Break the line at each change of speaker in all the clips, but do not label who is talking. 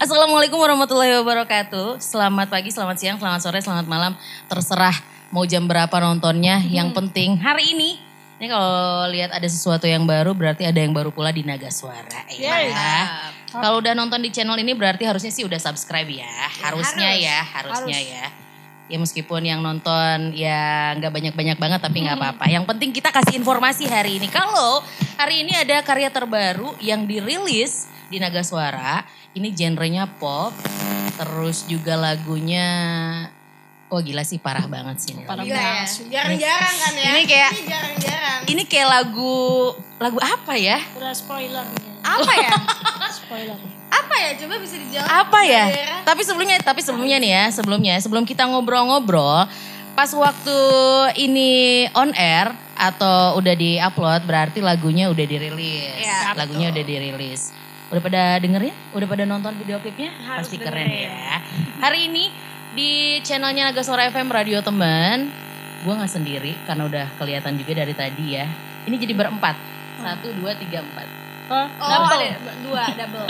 Assalamualaikum warahmatullahi wabarakatuh. Selamat pagi, selamat siang, selamat sore, selamat malam. Terserah mau jam berapa nontonnya. Yang penting hari ini, ini kalau lihat ada sesuatu yang baru berarti ada yang baru pula di Naga Suara ya. Kalau udah nonton di channel ini berarti harusnya sih udah subscribe ya. Harusnya
harus.
ya, harusnya ya. Ya meskipun yang nonton ya nggak banyak-banyak banget tapi nggak apa-apa. Yang penting kita kasih informasi hari ini. Kalau hari ini ada karya terbaru yang dirilis di Naga Suara. Ini genrenya pop. Terus juga lagunya Oh gila sih parah banget sih ini.
Parah
lagu.
banget.
Gila ya. Jarang-jarang kan ya.
Ini kayak-
Ini jarang-jarang.
Ini kayak lagu lagu apa ya?
Udah spoiler nih.
Apa ya?
Spoiler.
Apa ya? Coba bisa dijawab.
apa ya?
Daerah.
Tapi sebelumnya, tapi sebelumnya nih ya, sebelumnya, sebelum kita ngobrol-ngobrol, pas waktu ini on air atau udah di-upload, berarti lagunya udah dirilis.
Iya,
lagunya udah dirilis. Udah pada dengerin? Udah pada nonton video klipnya?
Harus
Pasti keren
dengerin.
ya. Hari ini di channelnya Naga Suara FM Radio Teman, gue nggak sendiri karena udah kelihatan juga dari tadi ya. Ini jadi berempat. Satu, dua, tiga, empat.
Oh,
Oh,
double.
ada dua, double.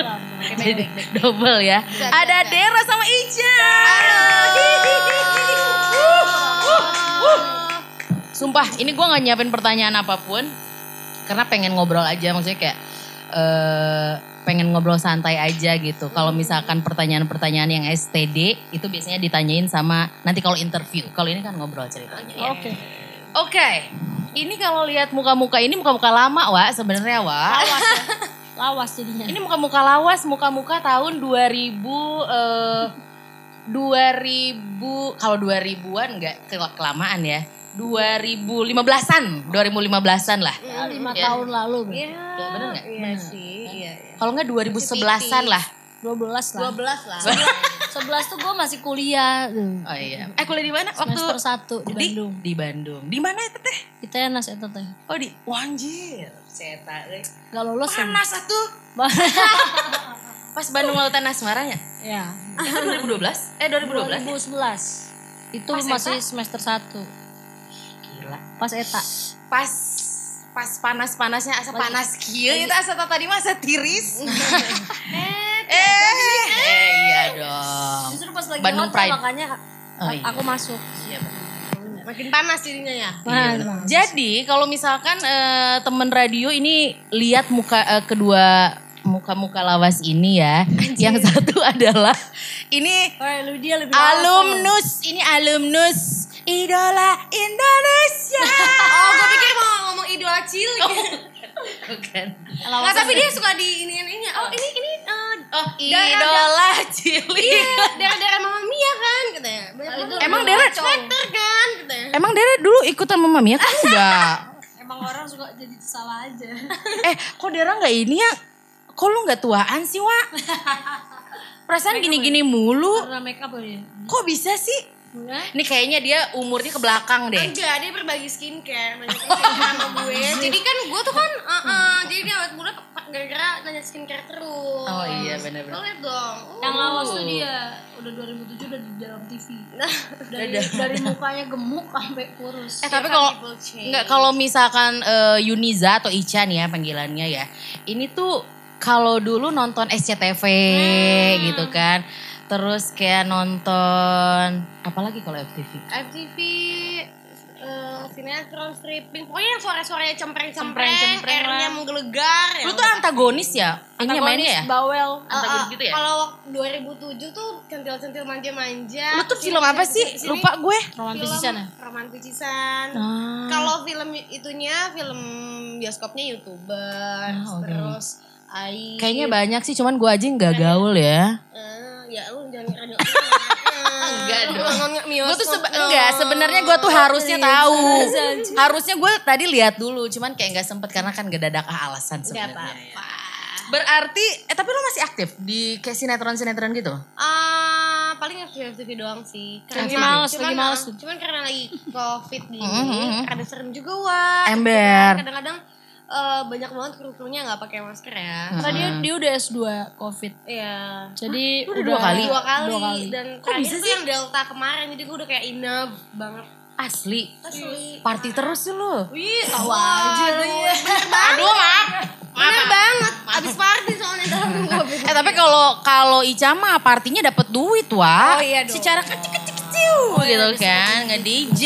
Jadi double ya. Ada. Dera sama Ica. Sumpah, ini gue gak nyiapin pertanyaan apa pun. Karena pengen ngobrol aja, maksudnya kayak eh pengen ngobrol santai aja gitu. Kalau misalkan pertanyaan-pertanyaan yang STD itu biasanya ditanyain sama nanti kalau interview. Kalau ini kan ngobrol ceritanya ya.
Oke.
Oke. Ini kalau lihat muka-muka ini muka-muka lama, Wak, sebenarnya, Wak.
Lawas ya. Lawas jadinya.
Ini muka-muka lawas, muka-muka tahun 2000 eh 2000 kalau 2000-an enggak kelamaan ya. 2015-an, 2015-an lah.
Ya, lima
Ya.
tahun lalu.
Iya.
Ya, bener nggak?
Iya
Bener.
sih. Iya, iya.
Kalau enggak 2011-an lah.
12 lah.
12 lah.
11 tuh gue masih kuliah. tuh.
Oh iya. Eh kuliah di mana? Waktu
Semester 1 di Bandung.
Di Bandung. Di mana itu teh?
Kita ya nas eta teh.
Oh di Wanjir. Seta euy.
Gak lolos ya.
Panas atuh. Pas Bandung Lautan Asmaranya.
ya.
Itu 2012? Eh 2012.
2011. Itu
Pas
masih
eta?
semester 1.
Gila.
Pas eta.
pas pas panas-panasnya asa panas kieu itu asa tadi mah asa tiris. eh, eh, iya dong.
Justru pas lagi
Bandung
hotel
Pride.
makanya
Oh, iya.
aku masuk.
Makin panas jadinya ya.
Nah,
Jadi kalau misalkan eh, temen radio ini lihat muka eh, kedua muka-muka lawas ini ya. Yang satu adalah ini
Oh, lu dia lebih
alumnus, ini alumnus idola Indonesia.
Oh, gue pikir mau ngomong idola cilik.
Bukan.
sama. Lawas
Nggak, tapi dia suka di ini ini. Oh, ini ini eh,
Oh,
Daerah-
idola cilik.
Iya, daerah-daerah Mama Mia kan katanya. Banyak.
Emang Dera
Sweater kan katanya.
Emang Dera dulu ikutan Mama Mia kan enggak?
Emang orang suka jadi salah aja.
eh, kok Dera enggak ini ya? Kok lu enggak tuaan sih, Wak? Perasaan gini-gini mulu.
Karena make up ya.
Kok bisa sih?
Enggak.
Ini kayaknya dia umurnya ke belakang deh.
Enggak, dia berbagi skincare, banyak skincare sama gue. Jadi kan gue tuh kan, uh, uh, jadi dia awet muda gara-gara nanya skincare terus.
Oh iya, bener-bener.
Lo liat dong. Uh.
Yang lawas tuh dia udah 2007 udah di dalam TV. Dari
Udah.
dari mukanya gemuk sampai kurus.
Eh, tapi kalau
change.
enggak kalau misalkan eh, Yuniza atau Ica nih ya panggilannya ya. Ini tuh kalau dulu nonton SCTV gitu kan. Terus kayak nonton apalagi kalau FTV?
FTV, uh, sinetron, stripping, pokoknya yang suara-suaranya cempreng-cempreng, airnya menggelegar.
Lu tuh antagonis ya? Ini mainnya ya?
Bawel.
Antagonis
uh,
gitu ya?
Kalau 2007 tuh centil-centil manja-manja.
Lu tuh film apa sih? Lupa gue.
Romantisisan ya?
Romantisisan.
Ah.
Kalau film itunya film bioskopnya youtuber,
Ah,
terus.
Kayaknya banyak sih, cuman gue aja nggak gaul ya.
Eh, ya lu jangan radio.
Enggak dong. Gue tuh enggak sebenarnya gue tuh harusnya tahu. Harusnya gue tadi lihat dulu, cuman kayak nggak sempet karena kan gak dadak alasan sebenarnya.
apa-apa.
Berarti, eh tapi lu masih aktif di kayak sinetron-sinetron gitu?
Ah, paling FTV FTV doang sih.
Lagi males, lagi males.
Cuman karena lagi covid gini,
Mhm.
ada serem juga wah.
Ember.
Kadang-kadang eh, banyak banget kru-krunya nggak pakai masker ya.
Karena dia, dia udah S2 COVID.
Iya.
Jadi
Lu udah
udah
dua kali?
Dua kali,
Dua kali.
dan
Kok
terakhir
bisa
tuh
sih?
yang Delta kemarin jadi gue udah kayak enough banget.
Asli.
Asli.
Party terus sih lu.
Wih, tahu aja lu. Bener banget.
Aduh, maaf.
Bener banget. Abis party soalnya dalam covid.
Eh tapi kalau kalau Ica mah partinya dapat duit wah.
Oh, iya dong.
Secara kecil-kecil gitu kan, nge DJ.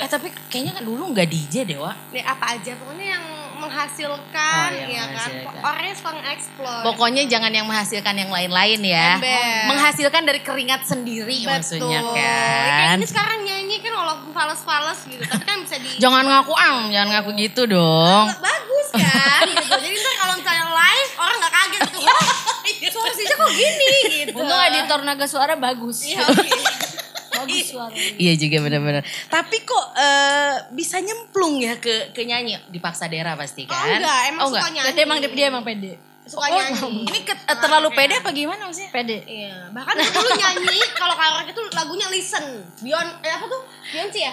Eh tapi kayaknya kan dulu nggak DJ deh wah.
Nih apa aja pokoknya yang menghasilkan
Oh, iya,
ya kan.
menghasilkan.
Orangnya suka nge-explore.
Pokoknya jangan yang menghasilkan yang lain-lain ya.
Ember.
Menghasilkan dari keringat sendiri maksudnya
Betul. Ya, kayak
kan.
ini sekarang nyanyi kan walaupun fales-fales gitu, tapi kan bisa di
Jangan ngaku ang, jangan ngaku gitu dong.
bagus kan gitu. Jadi ntar kalau misalnya live orang nggak kaget gitu. Wah, suara Sija kok gini gitu.
Untung editor naga suara bagus.
Iya, oke.
Bagus suara.
Iya juga benar-benar. Tapi kok eh, bisa nyemplung ya ke ke nyanyi dipaksa daerah pasti
Oh
kan?
enggak, emang
Oh,
suka
enggak.
nyanyi.
Dia emang dia emang pede.
suka
Oh,
nyanyi.
ini ke- eh, terlalu pede apa gimana maksudnya?
Pede.
Iya, bahkan dulu nyanyi kalau karaoke itu lagunya Listen. Beyond eh apa tuh? Beyonce ya?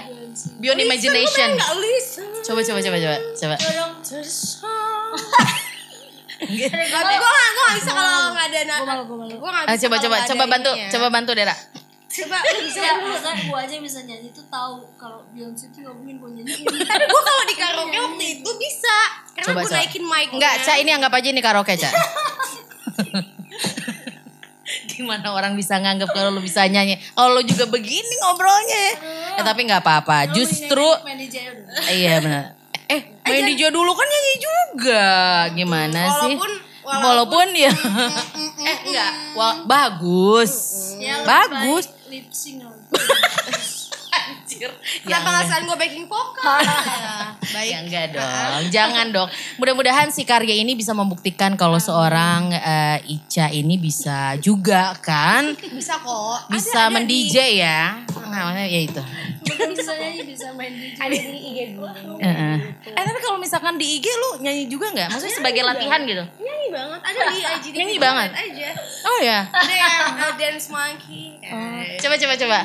Beyond Imagination.
Enggak Listen.
Coba coba coba coba coba.
Gue gak, gue gak bisa kalau nggak ada
Gue
gak
Ah,
bisa
coba coba coba bantu
ininya.
coba bantu Dera.
Coba lu bisa dulu.
kan gue aja bisa nyanyi tuh tahu kalau Beyonce itu gak mungkin gue nyanyi.
Tapi gue kalau di karaoke waktu itu bisa. Karena
Coba,
gue naikin mic
Enggak, Ca ini anggap aja ini karaoke, Ca. Gimana orang bisa nganggap kalau lu bisa nyanyi? Kalau lu juga begini ngobrolnya. Eh tapi nggak apa-apa. Justru iya benar. Eh, main DJ dulu kan nyanyi juga. Gimana sih?
Walaupun
Walaupun ya eh enggak, Wah, bagus.
Ya,
bagus.
Lip sync.
Anjir.
Kenapa nggak sekalian gue backing vokal? Ya, Baik.
Ya enggak dong, jangan dong. Mudah-mudahan si karya ini bisa membuktikan kalau seorang eh, Ica ini bisa juga kan,
Bisa kok.
bisa mendj ya. Nah, ya itu.
Bisa nyanyi bisa main DJ.
Ada di IG gue.
Heeh. Eh tapi kalau misalkan di IG lu nyanyi juga nggak? Maksudnya sebagai latihan gitu?
Nyanyi banget. Ada di IGTV.
Nyanyi banget?
Aja.
Oh ya.
Ada yang uh, dance monkey. Eh,
Coba coba coba.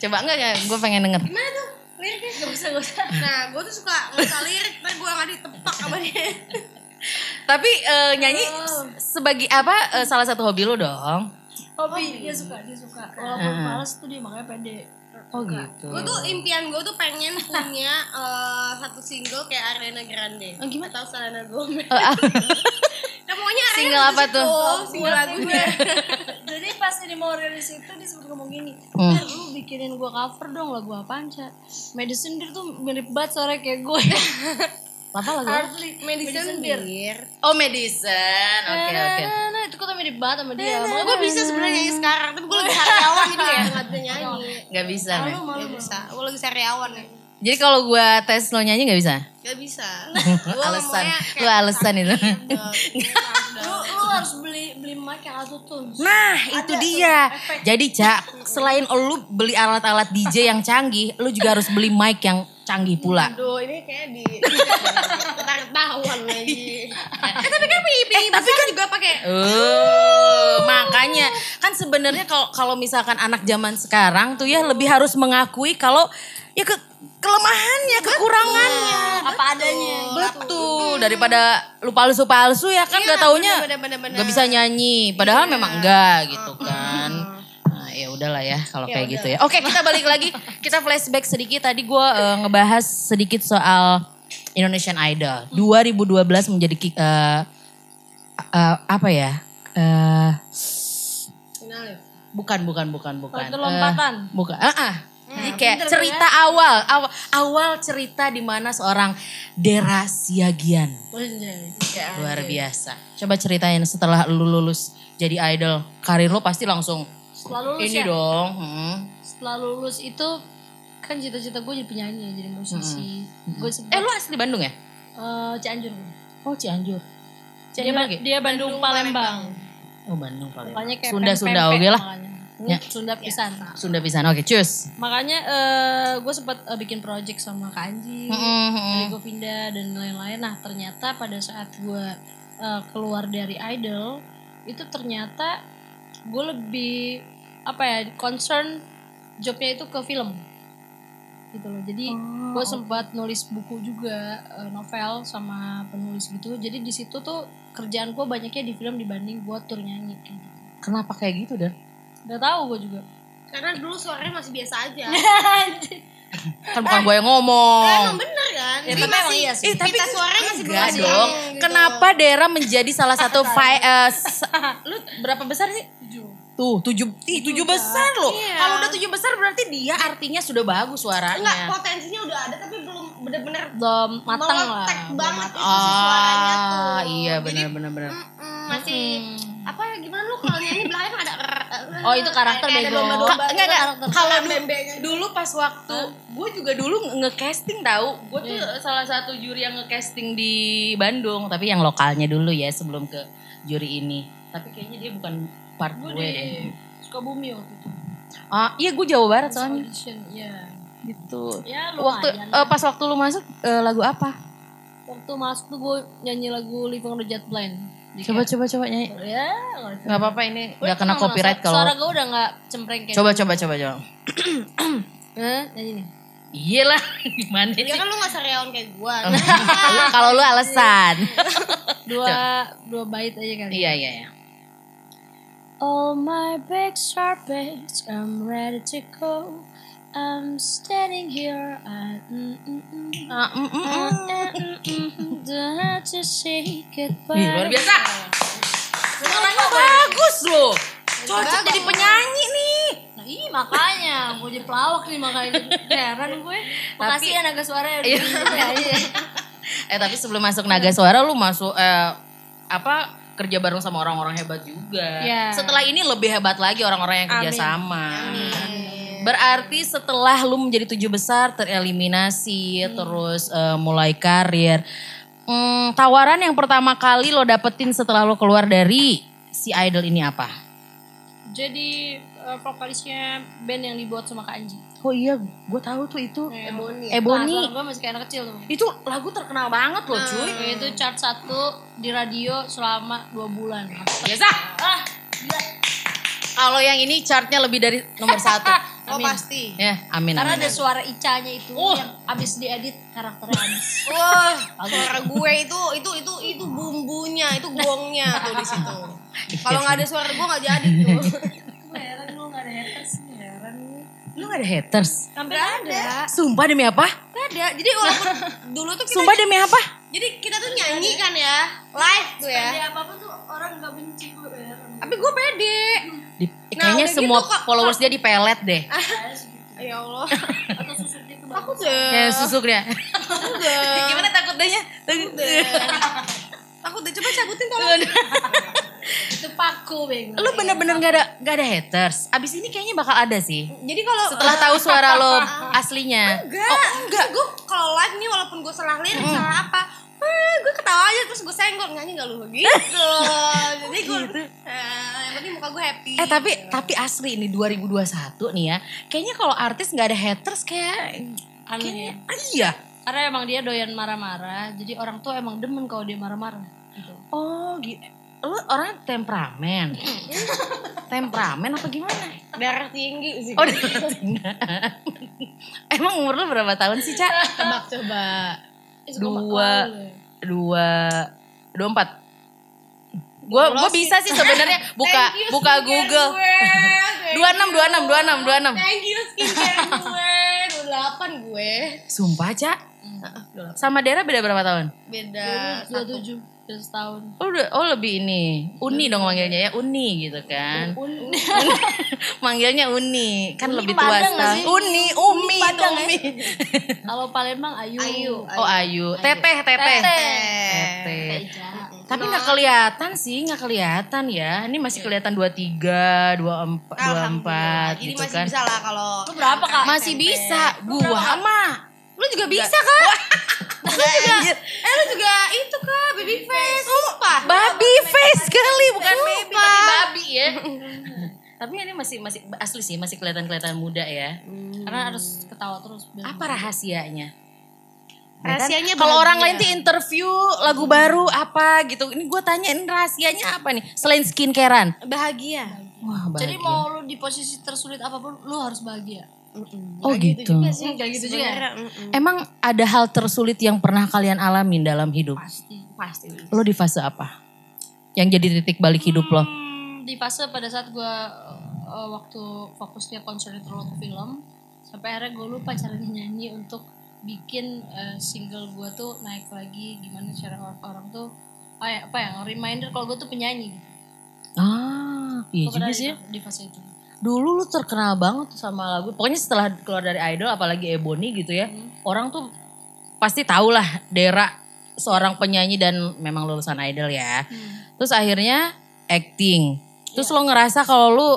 coba enggak ya? Gue pengen denger.
Gimana tuh? Liriknya?
Gak bisa gak usah.
Nah, gue tuh suka ngasal lirik, tapi gue gak ditepak sama dia.
Tapi eh, nyanyi sebagai apa? eh, salah satu hobi lu dong.
Hobi dia suka dia suka. Walaupun males tuh dia makanya pede.
Oh gitu.
gue tuh impian gue tuh pengen punya eh, satu single kayak Ariana Grande.
Oh, gimana?
Atau Selena Gomez.
Oh, ah.
Nah, pokoknya Ariana
Single apa tuh?
Single lagunya.
Jadi pas ini mau rilis itu dia sempat ngomong gini,
Hmm.
"Eh, lu bikinin gua cover dong lagu apaan, Ca? Medicine Beer tuh mirip banget suara kayak gue.
Apa lagu?
Hardly.
Medicine Beer.
Oh medicine. Oke oke.
Nah, nah, itu kok mirip banget sama dia.
Makanya
Makanya
gue bisa sebenarnya nyanyi sekarang, tapi gue lagi sariawan gitu ya, gak bisa nyanyi.
Gak bisa.
malu malu.
Bisa, gue lagi sariawan ya.
Jadi kalau gue tes lo nyanyi gak bisa?
Gak bisa.
Alasan.
kayak
Lu alasan itu.
Lu, lu harus beli beli mic yang auto tune.
Nah itu dia. Jadi Cak, selain lu beli alat-alat DJ yang canggih, lu juga harus beli mic yang canggih pula.
Aduh, ini kayak di ketahuan lagi. Eh, tapi kan pipi tapi kan juga pakai
Oh, makanya kan sebenarnya kalau kalau misalkan anak zaman sekarang tuh ya lebih harus mengakui kalau ya ke kelemahannya, kekurangannya.
Apa adanya.
Betul, daripada lu palsu-palsu ya kan
Iya,
nggak taunya
bener-bener.
nggak bisa nyanyi, padahal memang enggak gitu kan. Ya udahlah ya kalau kayak gitu ya. Oke, kita balik lagi. Kita flashback sedikit tadi gue ngebahas sedikit soal Indonesian Idol. 2012 menjadi ki- eh, eh, apa ya?
Ya?
bukan, bukan, bukan, bukan.
Batu lompatan.
Eh, bukan. Ah, ah. Jadi kayak cerita awal, awal, awal cerita di mana seorang Dera Siagian. Luar biasa. Coba ceritain setelah lu lulus jadi idol, karir lu pasti langsung
Setelah lulus
ini
ya.
dong. hmm.
Setelah lulus itu kan cita-cita gue jadi penyanyi, jadi musisi. Gue sempet
Eh lu asli Bandung ya?
eh, Cianjur.
Oh Cianjur.
Dia,
Cianjur lagi?
dia Bandung, Palembang.
Oh Bandung
kayak
Sunda Sunda
pempek
oke lah.
makanya.
Ya.
Sunda pisan.
Sunda pisan. Oke, cus.
Makanya eh, gue sempat eh, bikin project sama Kak Anji,
Mm-mm.
dari Govinda dan lain-lain. Nah ternyata pada saat gue eh, keluar dari Idol itu ternyata gue lebih apa ya concern jobnya itu ke film gitu loh. Jadi gue sempat nulis buku juga eh, novel sama penulis gitu. Jadi di situ tuh kerjaan gue banyaknya di film dibanding buat tur nyanyi. kayak gitu.
Kenapa kayak gitu dah?
Gak tahu gue juga.
Karena dulu suaranya masih biasa aja.
Kan bukan gue yang ngomong.
Emang bener kan?
Ya, tapi emang
masih,
iya sih.
Eh, tapi
suaranya masih
enggak dong.
yang
kenapa Dera menjadi salah satu fi- s- lu berapa besar sih? Tuh, tujuh, ih, tujuh besar loh.
Iya.
Kalau udah tujuh besar berarti dia artinya sudah bagus
Enggak,
suaranya.
potensinya udah ada tapi belum bener-bener
Belum matang lah. belum
banget si suaranya tuh.
Ah, iya
Jadi,
benar benar.
mm-mm, masih apa gimana lu kalau nyanyi belakang kan ada
Oh, itu karakter bego.
enggak, enggak.
karakter.
Kalau dulu, pas waktu gue juga dulu nge-casting tahu. Gue tuh
Iya.
salah satu juri yang nge-casting di Bandung, tapi yang lokalnya dulu ya sebelum ke juri ini. Tapi kayaknya dia bukan part
Gue
gue
di
deh.
Sukabumi waktu itu.
Ah, iya gue Jawa Barat soalnya.
Audition, ya.
Gitu.
Ya
Waktu eh, pas waktu lu masuk eh, lagu apa?
Waktu masuk tuh gue nyanyi lagu Living on the Jet Plane.
Coba coba coba nyanyi.
Ya, nggak
apa-apa ini nggak kena copyright
suara- Suara
kalau.
gue udah gak cempreng kayak
Coba coba coba coba.
Eh, nyanyi nih.
Iya lah, gimana sih?
Ya kan lu gak seriawan kayak gua.
Lu- Kalau lu alasan.
Dua, dua bait aja kali.
Iya iya iya.
All my bags are bags, I'm ready to go. I'm standing here, I don't have to say goodbye.
Ih, luar biasa. Suaranya bagus loh. Cocok jadi penyanyi nih.
Nah, iya makanya, gue jadi pelawak nih makanya heran gue. Makasih ya naga suara ya.
Iya.
Iya.
Eh tapi sebelum masuk Naga Suara lu masuk eh, apa kerja bareng sama orang-orang hebat juga.
Iya.
Setelah ini lebih hebat lagi orang-orang yang kerja
Amin.
sama. Berarti setelah lu menjadi tujuh besar tereliminasi terus eh, mulai karir. Hmm, tawaran yang pertama kali lo dapetin setelah lo keluar dari si idol ini apa?
Jadi eh, vokalisnya band yang dibuat sama Kak Anji.
Oh iya, gue tahu tuh itu.
Ebony.
Ebony.
gue masih kayak anak kecil tuh.
Itu lagu terkenal banget loh cuy.
Itu chart satu di radio selama dua bulan.
Biasa.
Ah, gila.
Kalau yang ini chartnya lebih dari nomor satu.
Oh pasti.
ya, amin.
Karena
amin.
ada suara Icanya itu
Oh.
yang abis diedit karakternya abis.
Wah, suara gue itu itu itu itu bumbunya, itu gongnya tuh di situ. Kalau nggak ada suara gue nggak jadi tuh.
Gak ada haters nih, heran lu.
Lu gak ada haters?
Hampir ada.
Sumpah demi apa?
Gak ada. Jadi walaupun dulu tuh kita
Sumpah demi apa?
jadi kita tuh nyanyi kan ya, live tuh ya.
Ada apa-apa tuh orang gak benci gue heran.
Tapi gue pede.
Di-
Nah,
kayaknya
udah
semua
gitu kok-
followers dia dipelet deh.
Ya Allah.
Atau susuknya tuh
Aku
bagus.
deh.
Kayak susuk dia.
deh.
Gimana takut dehnya? Takut
Aku deh coba cabutin tolong.
Itu paku beng.
Lu bener-bener gak ada gak ada haters. Abis ini kayaknya bakal ada sih.
Jadi kalau
Setelah tahu suara lo aslinya.
enggak, oh, enggak. Gue kalau live nih walaupun gue salah lirik, salah apa, eh, gue ketawa aja terus gue senggol nyanyi gak lu gitu. Jadi gue, eh, yang penting muka gue happy.
Eh tapi tapi asli ini 2021 nih ya. Kayaknya kalau artis nggak ada haters kayak
Aneh ya.
Ah, iya.
Karena emang dia doyan marah-marah. Jadi orang tuh emang demen kalau dia marah-marah. Gitu.
Oh gitu. Lu orangnya temperamen. temperamen apa gimana?
darah tinggi sih.
Oh Emang umur lu berapa tahun sih Cak?
tebak coba.
Eh, suka
Dua.
ya.
Dua, dua empat. Gue gue bisa sih sebenarnya buka
you,
buka Google. Dua enam, dua enam, dua enam, dua enam.
Thank you skincare gue. 28 gue.
Sumpah Cak. Sama Dera beda berapa tahun?
Beda
Dua tujuh. Udah setahun.
Oh, udah, oh lebih ini. Uni dong manggilnya ya, Uni gitu kan. Manggilnya Uni, kan
Uni
lebih tua setahun.
sih?
Uni, Umi? Umi.
Kalau Palembang Ayu.
Ayu.
Oh Ayu, Teteh, Teteh.
Teteh.
Tapi nggak kelihatan sih, nggak kelihatan ya. Ini masih kelihatan 23, 24, 24
Jadi
gitu
masih
kan.
bisa lah kalau
Lu berapa kak?
Masih bisa. Gua mah.
Lu juga bisa kak?
Anjir.
Eh lu juga itu kak baby face. Sumpah.
Babi face kali, bukan baby tapi babi ya. tapi ini masih masih asli sih, masih kelihatan-kelihatan muda ya.
Karena harus ketawa terus.
Apa rahasianya?
Rahasianya
Kan Kalau
bahagia.
orang lain tuh interview lagu baru apa gitu. Ini gue tanyain rahasianya apa nih? Selain skincarean.
bahagia.
Wah, bahagia.
Jadi mau lu di posisi tersulit apa pun, lu harus bahagia.
Oh gitu.
Gitu juga.
Sebenarnya, mm-mm.
Emang ada hal tersulit yang pernah kalian alamin dalam hidup?
Pasti.
Pasti.
Lo di fase apa? Yang jadi titik balik hidup lo?
Hmm, di fase pada saat gua uh, waktu fokusnya konsen terlalu ke film, sampai akhirnya gue lupa caranya nyanyi untuk bikin eh, single gue tuh naik lagi gimana cara orang, orang tuh apa ya, apa ya reminder kalau gue tuh penyanyi gitu.
Ah, iya juga sih. ya.
di, di fase itu.
Dulu lu terkenal banget sama lagu. Pokoknya setelah keluar dari Idol apalagi Ebony gitu ya. Orang tuh pasti tahu lah Dera seorang penyanyi dan memang lulusan Idol ya. Terus akhirnya acting. Terus lo ngerasa kalau lu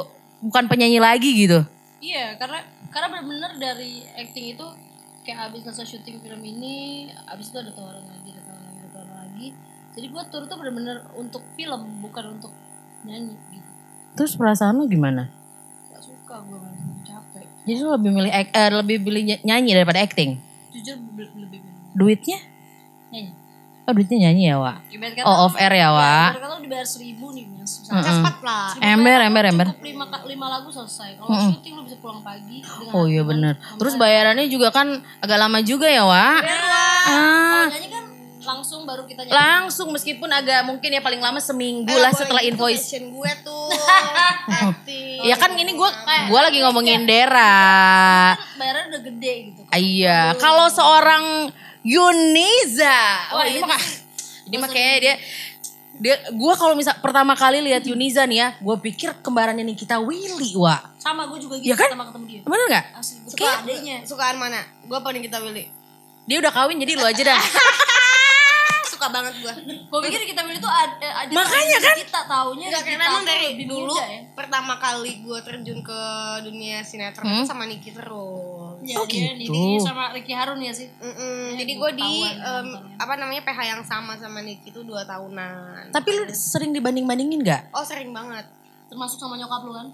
bukan penyanyi lagi gitu.
Iya, karena karena benar-benar dari acting itu kayak abis selesai syuting film ini, abis itu ada tawaran lagi, ada tawaran lagi, ada tawaran lagi. Jadi gue tur tuh benar-benar untuk film, bukan untuk nyanyi gitu.
Terus perasaan lu gimana?
Suka gue main capek.
Jadi lu lebih milih eh, lebih pilih ny- nyanyi daripada acting.
Jujur lebih milih
Duitnya?
nyanyi.
Oh duitnya nyanyi ya, Wak?
Kata,
Oh off air ya, Wak?
ibarat kata lu dibayar seribu nih, mas.
Mm-mm.
Cepat lah.
Seribu
Ember, ember, ember.
Cukup lima, lima lagu selesai. Kalau
Mm-mm.
syuting lu bisa pulang pagi.
Oh iya bener. Terus bayarannya juga kan agak lama juga ya, Wak?
Wak.
Ah.
Kalau nyanyi kan langsung baru kita nyanyi.
Langsung meskipun agak mungkin ya paling lama seminggu
Eh,
lah setelah invoice.
passion gue tuh acting.
Ya kan ini gue gua lagi ngomongin Dera.
Bayarnya udah gede gitu.
Iya, kalau seorang Yuniza. Wah,
Wah,
ini
itu
mah ini mah kayaknya dia dia gua kalau misal pertama kali lihat Yuniza nih ya, gue pikir kembarannya Nikita Willy, Wak.
Sama gue juga gitu
Iya kan?
pertama ketemu dia.
Bener gak?
Asli gue
Suka
adanya.
Sukaan mana? Gue nih kita Willy?
Dia udah kawin jadi lu aja dah.
Suka banget gue.
Gue pikir kita pilih tuh ada, ada
Makanya kan?
kita taunya
Enggak
kita
emang dari
lebih
dulu
ya.
pertama kali gue terjun ke dunia sinetron
Hmm?
itu sama Niki terus.
Ya,
Oh,
dia,
gitu.
sama Ricky Harun ya sih.
Mm-mm,
Ya,
jadi
gua
gue di
nontonnya.
apa namanya PH yang sama sama Niki itu dua tahunan.
Tapi lu sering dibanding-bandingin gak?
Oh sering banget.
Termasuk sama nyokap lu kan.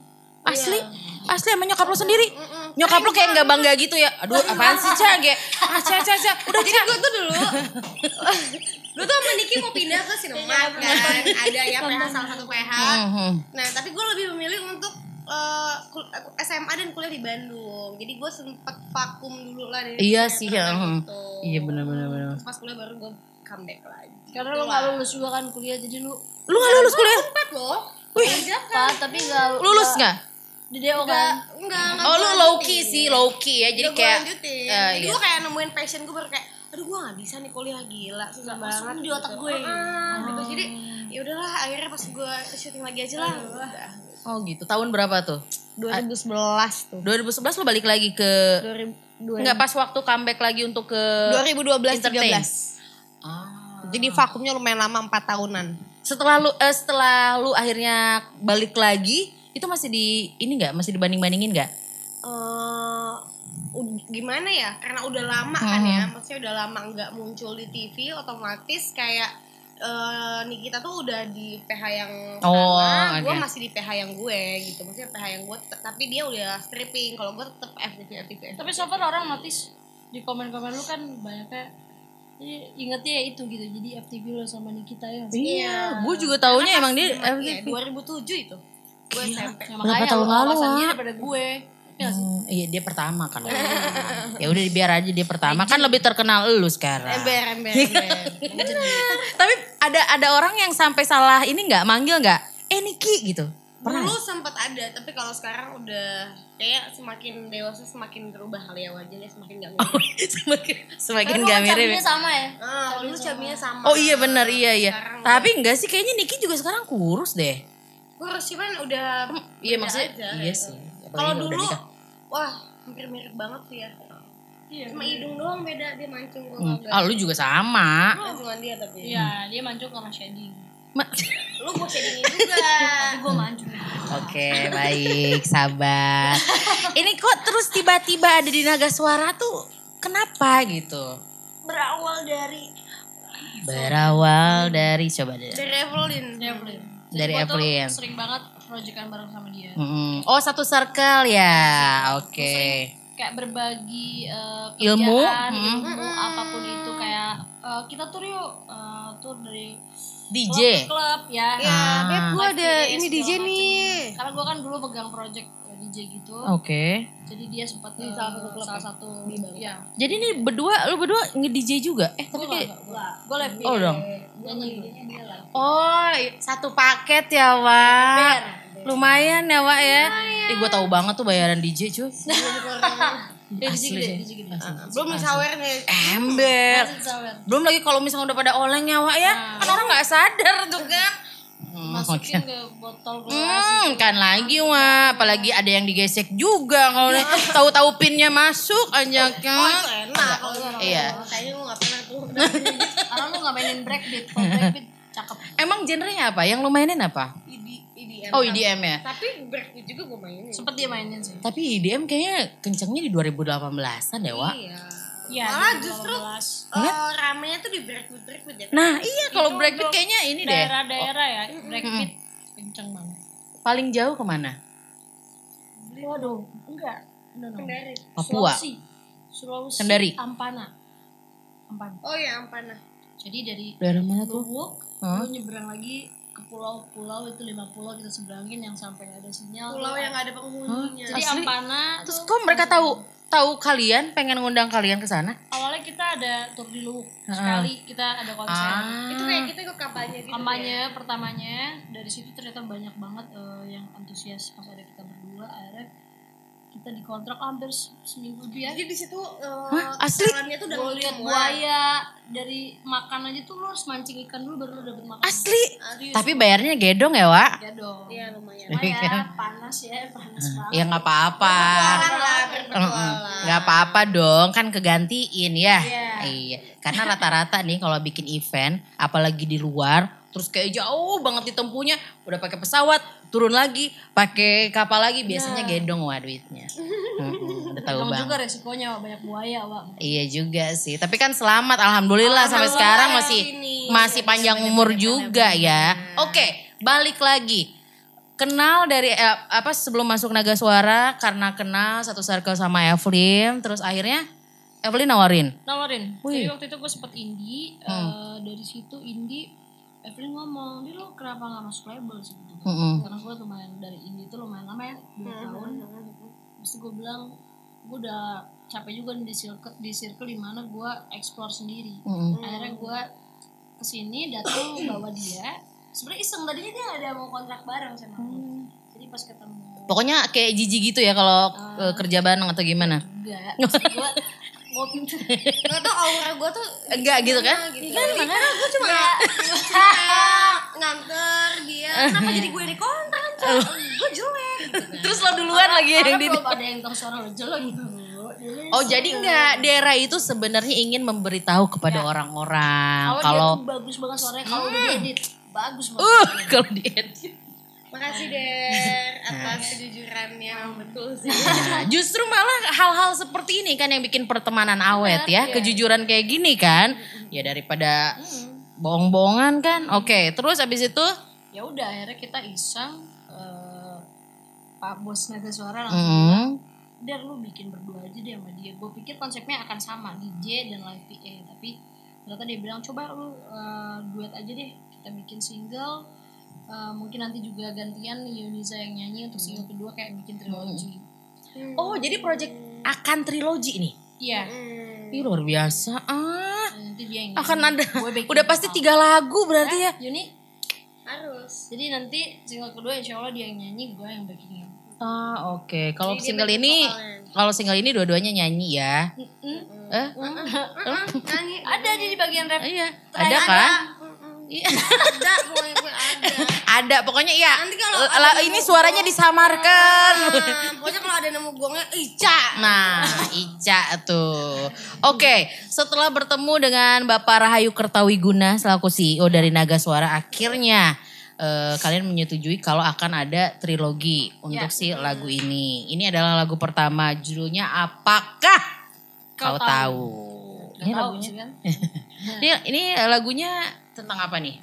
Asli? Asli sama nyokap lu sendiri?
Mm-mm.
Nyokap lu kayak gak bangga gitu ya? Aduh apaan sih Ca? Kayak, ah Ca, Ca, Ca. Udah
Jadi gue tuh dulu Gue tuh sama Niki mau pindah ke Sinemat kan Ada ya PH salah satu PH
Mhm.
Nah tapi gue lebih memilih untuk eh, kul- eh, SMA dan kuliah di Bandung Jadi gue sempet vakum dulu lah dari
Iya sih, ya.
gitu.
Iya.
Terus pas kuliah baru gue comeback lagi
Karena lu gak lulus juga kan kuliah jadi lu
Lu gak lulus kuliah?
Empat loh
Wih,
Pak, tapi gak
lulus gak?
Di DO
Enggak,
kan.
enggak, enggak
Oh lu low key sih, low key ya. Jadi kayak
lanjutin.
Eh,
Jadi
iya.
gue kayak nemuin passion gue baru kayak aduh gue gak bisa nih kuliah gila susah
Nggak masuk
banget
di otak
gitu.
gue.
Ah, gitu jadi ya udahlah akhirnya pas gue syuting lagi aja lah udah
Oh gitu. Tahun berapa tuh?
2011 tuh
2011 lu balik lagi ke
2000,
Enggak pas waktu comeback lagi untuk ke
2012
entertain.
13
Ah.
jadi vakumnya lumayan lama 4 tahunan
Setelah lu eh, setelah lu akhirnya balik lagi, itu masih di ini enggak? Masih dibanding-bandingin enggak?
eh ud- gimana ya karena udah lama kan
Hmm.
ya maksudnya udah lama nggak muncul di TV otomatis kayak eh Nikita tuh udah di PH yang
Oh,
sama, gue masih di PH yang gue gitu maksudnya PH yang gue tapi dia udah stripping kalau gue tetap FTV FTV
Tapi so far orang notice di komen-komen lu kan banyaknya Jadi ingetnya ya itu gitu. Jadi FTV lo sama Nikita ya.
Iya, gue juga taunya emang dia
Iya, 2007 itu gue SMP
Berapa
makanya
tahun
lu
lalu,
dia
Wak?
daripada gue.
Hmm, iya dia pertama kan. ya udah biar aja dia pertama kan lebih terkenal lu sekarang.
ember ember ember
Tapi ada ada orang yang sampai salah ini nggak manggil nggak? Eh Niki gitu. Pernah.
dulu sempat ada tapi kalau sekarang udah kayak semakin dewasa semakin berubah kali ya wajahnya semakin gak mirip
semakin semakin
Tapi
nggak
lu
mirip. ya.
sama ya.
Ah, dulu cabenya sama
Oh iya benar iya iya.
Sekarang
Tapi enggak sih kayaknya Niki juga sekarang kurus deh.
Kurus cuman udah
Iya maksudnya
aja,
iya
gitu.
sih.
Kalau dulu
nikah.
wah hampir mirip banget sih ya
Iya.
cuma hidung doang beda dia mancung gua
Hmm. Ah lu juga sama.
mancungan dia tapi
Iya, dia mancung sama shading.
Ma-
lu gua shadingin juga
Tapi gue mancung.
Oke baik sabar. Ini kok terus tiba-tiba ada di naga suara tuh kenapa gitu?
Berawal dari
Berawal dari coba deh.
dari Evelyn
Evelyn.
Dari
tuh
Evelyn.
Sering banget proyekan bareng sama dia.
Mm-mm. Oh satu circle ya, oke.
Kayak berbagi eh,
Ilmu, mm.
ilmu apa pun itu kayak eh, kita tur yuk eh, tur dari
DJ.
klub, klub ya.
ya
Ah.
beb gua ada ini DJ nih
Karena gue kan dulu pegang project DJ gitu.
Oke.
Jadi dia sempat
Di salah satu klub
salah
ya?
satu
Di Bangka.
ya.
Jadi ini berdua, lu berdua nge-DJ juga? Eh tapi
Gue
kayak...
gue live
Oh dong.
nyanyi gue.
Oh satu paket ya Wak. Lumayan ya Wak ya. Eh gue tahu banget tuh bayaran DJ cuy.
Sini
Asli
di sini deh.
Asli.
Belum sawer nih.
Ember. Belum lagi kalau misalnya udah pada oleng ya, Wak ya. Kan orang nggak sadar tuh kan.
Masukin ke botol gelas.
Hmm, kan lagi wah, apalagi ada yang digesek juga kalau tahu-tahu pinnya masuk aja kan.
Enak kalau gitu.
Iya.
Kayaknya gue gak pernah tuh.
Karena lu gak mainin breakbeat. Kalau breakbeat cakep.
Emang genrenya apa? Yang lo mainin apa?
ED, EDM.
Oh EDM ya.
Tapi breakbeat juga gue mainin.
Sempet dia mainin sih.
Tapi EDM kayaknya kencengnya di 2018-an deh, Wak.
Iya.
Iya,
Malah
2018.
justru oh, ramenya tuh di breakbeat breakbeat ya.
Nah, iya kalau breakbeat
untuk
kayaknya ini deh.
Daerah-daerah ya, breakbeat kenceng banget.
Paling jauh ke mana?
Waduh, enggak. No, no.
Kendari.
Papua.
Sulawesi. Sulawesi.
Kendari.
Ampana. Ampana.
Oh ya ampana.
Jadi dari
Daerah mana tuh?
Lubuk, lu nyebrang lagi ke pulau-pulau itu lima pulau kita seberangin yang sampai ada sinyal.
Pulau
tuh.
yang ada penghuninya.
Jadi
Asli?
Ampana
Terus
tuh
kok mereka tahu tahu kalian pengen ngundang kalian ke sana?
awalnya kita ada tur di Lubuk
Heeh.
sekali kita ada konser.
Ah.
Itu kayak kita ikut kampanye gitu.
kampanye pertamanya dari situ ternyata banyak banget eh, yang antusias pas ada kita berdua akhirnya kita dikontrak hampir se- seminggu lebih ya
Jadi di situ uh,
Hah? Asli?
jalannya tuh udah
lihat buaya dari makan aja tuh lu harus mancing ikan dulu baru lu dapet makan
Asli.
Serius.
Tapi bayarnya gedong ya, Wak?
ya dong
Iya lumayan.
lumayan panas ya panas banget
Ya nggak apa-apa. Nggak apa-apa dong, kan kegantiin ya.
Iya.
Iya. Karena rata-rata nih kalau bikin event, apalagi di luar, terus kayak jauh banget ditempuhnya, udah pakai pesawat, turun lagi, pakai kapal lagi, biasanya gedong wah duitnya. Mm-mm, udah tahu bang.
juga resikonya Wak, banyak buaya Wak.
Iya juga sih. Tapi kan selamat, alhamdulillah sampai sekarang
ya,
masih
ini.
masih panjang umur juga ya. Oke, balik lagi. Kenal dari eh, apa sebelum masuk Naga Suara karena kenal satu circle sama Evelyn, terus akhirnya Evelyn nawarin.
nawarin
Wih.
jadi waktu itu gue sempet indie eh, dari situ indie Evelyn ngomong dia lo kenapa nggak masuk label sih? Gitu.
Mm-mm.
karena gue lumayan dari indie itu lumayan lama ya dua tahun. Terus gue bilang gue udah capek juga di circle di circle di mana gue explore sendiri.
Mm-mm.
akhirnya gue ke sini datang bawa dia. Sebenarnya iseng tadinya dia nggak ada mau kontrak bareng sama gue jadi pas ketemu
Pokoknya kayak jijik gitu ya kalau eh, kerja bareng atau gimana?
enggak gue
Gak tau aura gue tuh
Enggak gitu kan?
gitu. Jadi gue cuma kayak nganter dia. Kenapa jadi gue di kontrak? Gue jelek gitu kan.
Terus lo duluan lagi yang di
ada yang tahu suara lo jelek gitu.
Oh jadi enggak daerah itu sebenarnya ingin memberitahu kepada orang-orang
kalau
kalau
dia tuh bagus banget suaranya kalau udah diedit bagus banget.
uh kalau diedit.
Makasih Der atas kejujurannya betul sih.
Nah, justru malah hal-hal seperti ini kan yang bikin pertemanan awet ya, kejujuran kayak gini kan. Ya daripada bohong-bohongan kan. Oke, terus abis itu
Ya udah akhirnya kita iseng eh, Pak Bos Naga Suara langsung
hmm,
Der lu bikin berdua aja deh sama dia. Gue pikir konsepnya akan sama DJ dan live PA tapi ternyata dia bilang coba lu eh, duet aja deh kita bikin single. Eh, mungkin nanti juga gantian Yuniza yang nyanyi untuk single kedua kayak bikin trilogi.
Oh, jadi project akan trilogi nih.
Iya.
Hmm.
Ih, luar biasa. Ah,
Nanti dia yang
akan ada. Udah pasti tiga lagu berarti ya.
Yuni,
Harus.
jadi nanti single kedua insya Allah dia yang nyanyi, gue yang backingnya.
Ah, oke. Kalau
Jadi dia
single ini kalau single ini dua-duanya nyanyi ya. Eh?
Nyanyi.
Ada di di bagian rap.
Iya, ada kan? Iya.
Ada, pokoknya ada.
Ada, pokoknya iya.
Nanti kalau ada
ini suaranya
gong,
disamarkan.
Nah, pokoknya kalau ada nemu gongnya, Ica.
Nah, Ica tuh. Oke, setelah bertemu dengan Bapak Rahayu Kertawiguna selaku CEO dari Naga Suara, akhirnya eh, kalian menyetujui kalau akan ada trilogi untuk si lagu ini. Ini adalah lagu pertama, judulnya Apakah Kau,
Kau
tahu?
Gak
Ini
tahu
lagunya,
kan.
ini, ini lagunya tentang apa nih?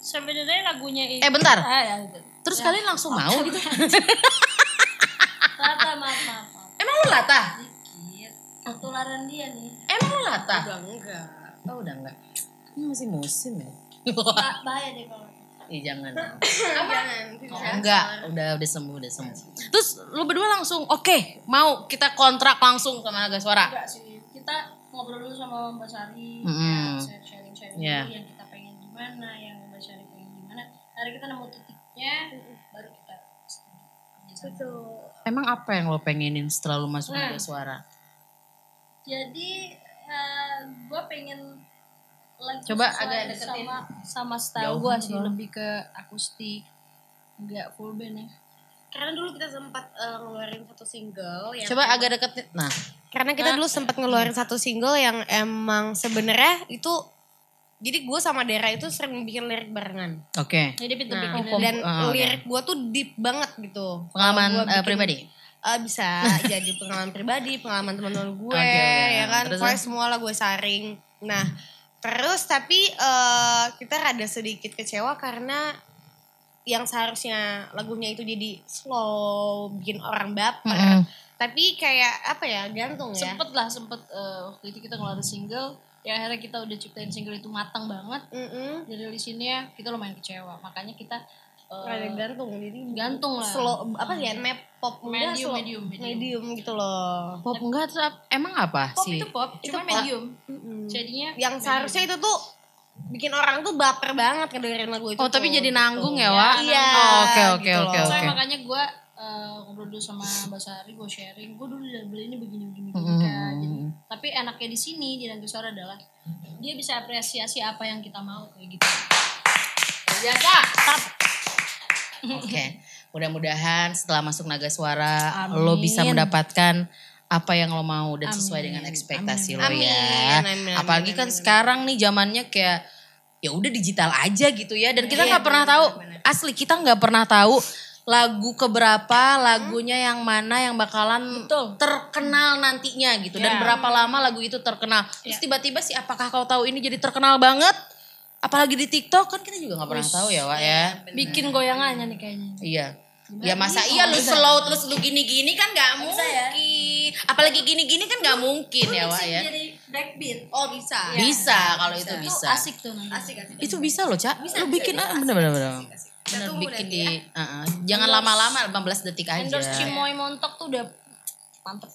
Sebenarnya lagunya ini.
Eh, bentar.
Ah, ya, gitu.
Terus kalian langsung mau gitu?
Tata maaf maaf. maaf.
Emang lu latah?
Dikit. Ketularan dia nih.
Emang lu latah?
Udah enggak.
Oh udah enggak. Ini masih musim ya?
Ba- bahaya deh kalau.
Ih jangan.
Jangan.
Oh, enggak, udah udah sembuh, udah sembuh. Terus lu berdua langsung oke, mau kita kontrak langsung sama Naga Suara.
Enggak sih. Kita ngobrol dulu sama Mbak Sari.
Mm-mm.
ya, sharing-sharing dulu yang kita pengen gimana, yang Mbak Sari pengen gimana. Hari kita nemu titiknya, baru kita.
Betul.
Emang apa yang lo pengenin setelah lu masuk
Nah.
Suara?
Jadi eh gue pengen lagu
Coba agak deketin.
sama sama style gue
kan,
sih lebih ke akustik nggak full band ya
Karena dulu kita sempat eh, ngeluarin satu single yang
Coba agak deket. Nah,
karena kita dulu sempat ngeluarin satu single yang emang sebenarnya itu jadi gue sama Dera itu sering bikin lirik barengan.
oke.
jadi pinter
Nah,
bikin
dan
oke.
lirik gue tuh deep banget gitu.
Pengalaman eh,
bikin-
pribadi.
Eh, bisa jadi pengalaman pribadi, pengalaman teman-teman gue,
Oke, oke.
ya kan.
Terus,
Pokoknya semua lah gue saring. Nah, terus tapi eh, kita rada sedikit kecewa karena yang seharusnya lagunya itu jadi slow, bikin orang baper.
Mm-mm.
Tapi kayak apa ya, gantung ya.
sempet lah sempet eh, waktu itu kita ngeluarin single ya akhirnya kita udah ciptain single itu matang banget
Mm-mm.
dari sininya kita lumayan kecewa makanya kita eh,
Rada gantung jadi
gantung lah
slow apa sih ya nep pop enggak,
Medium,
slow-
medium, medium.
medium gitu loh
Pop enggak emang apa
pop
sih?
itu pop cuma
pop.
medium
Mm-mm.
jadinya
yang seharusnya itu tuh bikin orang tuh baper banget ngedengerin lagu itu
Oh, tapi
tuh,
jadi
gitu.
nanggung ya, Wak?
iya
Oh, oke, oke,
gitu
oke, oke.
Soalnya makanya gue uh, ngobrol dulu sama Mbak Sari, gue sharing, gue dulu udah beli ini begini begini begini
Mm-hmm.
Kak. Jadi, tapi enaknya di sini di Naga Suara adalah dia bisa apresiasi apa yang kita mau kayak gitu.
Biasa. Oke. Mudah-mudahan setelah masuk Naga Suara
Amin.
lo bisa mendapatkan apa yang lo mau dan sesuai
Amin.
dengan ekspektasi
Amin.
lo
Amin,
ya.
amin, amin,
Apalagi kan
amin.
sekarang nih zamannya kayak ya udah digital aja gitu ya dan kita
Iya,
nggak pernah
benar,
tahu asli kita nggak pernah tahu lagu keberapa lagunya yang mana yang bakalan
Betul.
terkenal nantinya gitu. Dan
Ya.
berapa lama lagu itu terkenal. Terus
Ya.
tiba-tiba sih apakah kau tahu ini jadi terkenal banget? Apalagi di TikTok kan kita juga nggak pernah tahu ya Wak ya.
Bikin goyangannya nih kayaknya.
iya. Ya masa iya lu slow terus lu gini-gini kan nggak mungkin. Apalagi gini-gini kan nggak mungkin ya Wak ya.
Jadi backbeat.
oh bisa.
Bisa kalau itu
Itu
bisa.
Asik tuh nanti.
asik asik.
Itu bisa loh cak.
Bisa,
lu
bisa,
bikin
bisa,
ah bener-bener bener bikin
nanti
di
ya.
uh-uh. jangan lama-lama 15 detik aja
Endorse Cimoy Montok tuh udah mantep.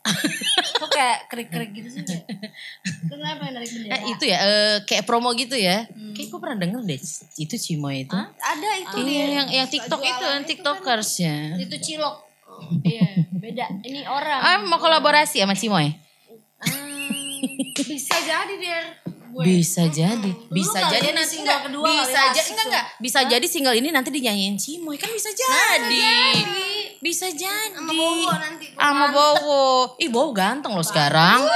Kok kayak krik-krik gitu sih? kayak? Kenapa yang narik bendera?
Eh, itu ya eh, kayak promo gitu ya kayak gue pernah denger deh itu Cimoy itu
ada itu
Ini
dia
yang yang TikTok itu, yang TikTokers ya.
Itu cilok. Iya, beda. Ini orang.
Ah, mau kolaborasi sama Cimoy?
bisa jadi dia
Gue.
Bisa jadi, bisa
kali
jadi nanti
single
enggak,
kedua
bisa jadi enggak enggak, bisa jadi single ini nanti dinyanyiin Cimoy kan bisa jadi. Bisa jadi.
sama Bowo nanti
Sama Bowo. Ih, Bowo ganteng loh sekarang.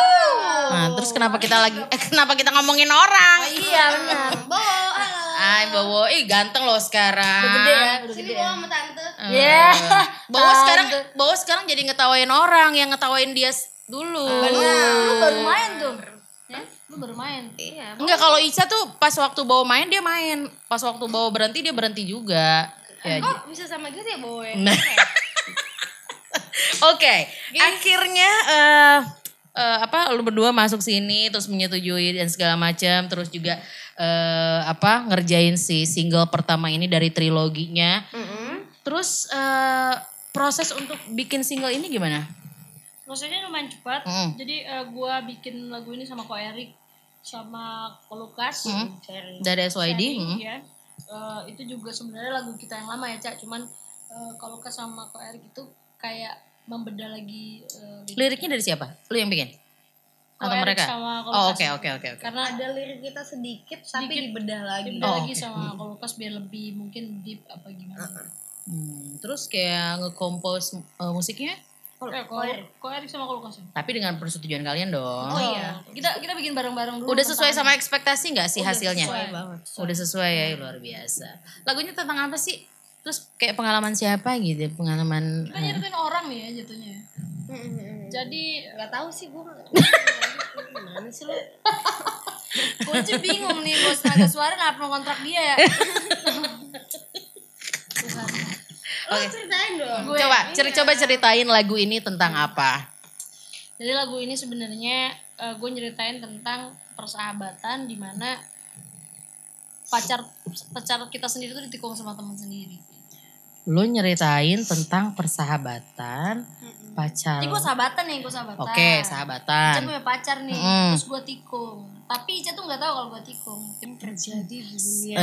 Nah, terus kenapa kita lagi eh kenapa kita ngomongin orang?
Iya benar.
Bowo halo
Ay, Bowo, ih ganteng loh sekarang.
Udah gede ya, udah
sini
gede
Bowo
ya.
sama tante
Eh,
Iya.
Bowo sekarang. Bowo sekarang jadi ngetawain orang yang ngetawain dia dulu.
Lu baru main tuh. Ya, lu baru main.
iya
Enggak kalau Ica tuh pas waktu bawa main dia main, pas waktu bawa berhenti dia berhenti juga. Ya, j-
kok bisa sama gitu ya Bowo ya
Nah. Oke, akhirnya eh eh, apa lu berdua masuk sini terus menyetujui dan segala macam, terus juga eh apa ngerjain si single pertama ini dari triloginya.
Mm-mm.
Terus eh proses untuk bikin single ini gimana?
Prosesnya lumayan cepat.
Mm.
Jadi eh, gua bikin lagu ini sama Ko Erik sama Ko Lukas.
Mm.
Sharing.
Dari SYD?
Sharing,
mm.
ya. Eh, itu juga sebenarnya lagu kita yang lama ya, Cak. Cuman eh, Ko Lukas sama Ko Erik itu kayak membeda lagi eh, lirik.
Liriknya dari siapa? Lu yang bikin?
Ko
Atau mereka?
sama Ko
Oh oke oke oke oke.
Karena
ada lirik kita sedikit, tapi dibedah lagi
dibedah
Oh,
lagi
oke.
sama Ko Lukas biar lebih mungkin deep apa gimana.
Hmm, terus kayak nge-compose eh, musiknya
Eh, Ko, Ko Erik sama ya?
tapi dengan persetujuan kalian dong.
Oh iya.
Kita kita bikin bareng-bareng dulu.
Udah sesuai sama ekspektasi nggak sih
Udah
hasilnya?
sesuai.
banget
Udah sesuai ya luar biasa. Lagunya tentang apa sih? Terus kayak pengalaman siapa gitu? Pengalaman
Kita nyeritain orang nih ya jatuhnya. ya. Jadi
nggak tahu sih gue gimana sih lo
gue bingung nih bos naga suara nggak pernah kontrak dia ya.
Lo ceritain dong
Gue-
coba ceri coba ceritain lagu ini tentang apa?
Jadi lagu ini sebenarnya gue nyeritain tentang persahabatan di mana pacar pacar kita sendiri tuh ditikung sama teman sendiri.
Lo nyeritain tentang persahabatan, pacar.
Jadi gue sahabatan nih, gue sahabatan.
Oke,
Ica
sahabatan.
punya pacar nih,
Mm.
terus gue tikung. Tapi Ica tuh nggak tahu kalau gue tikung.
terjadi di dunia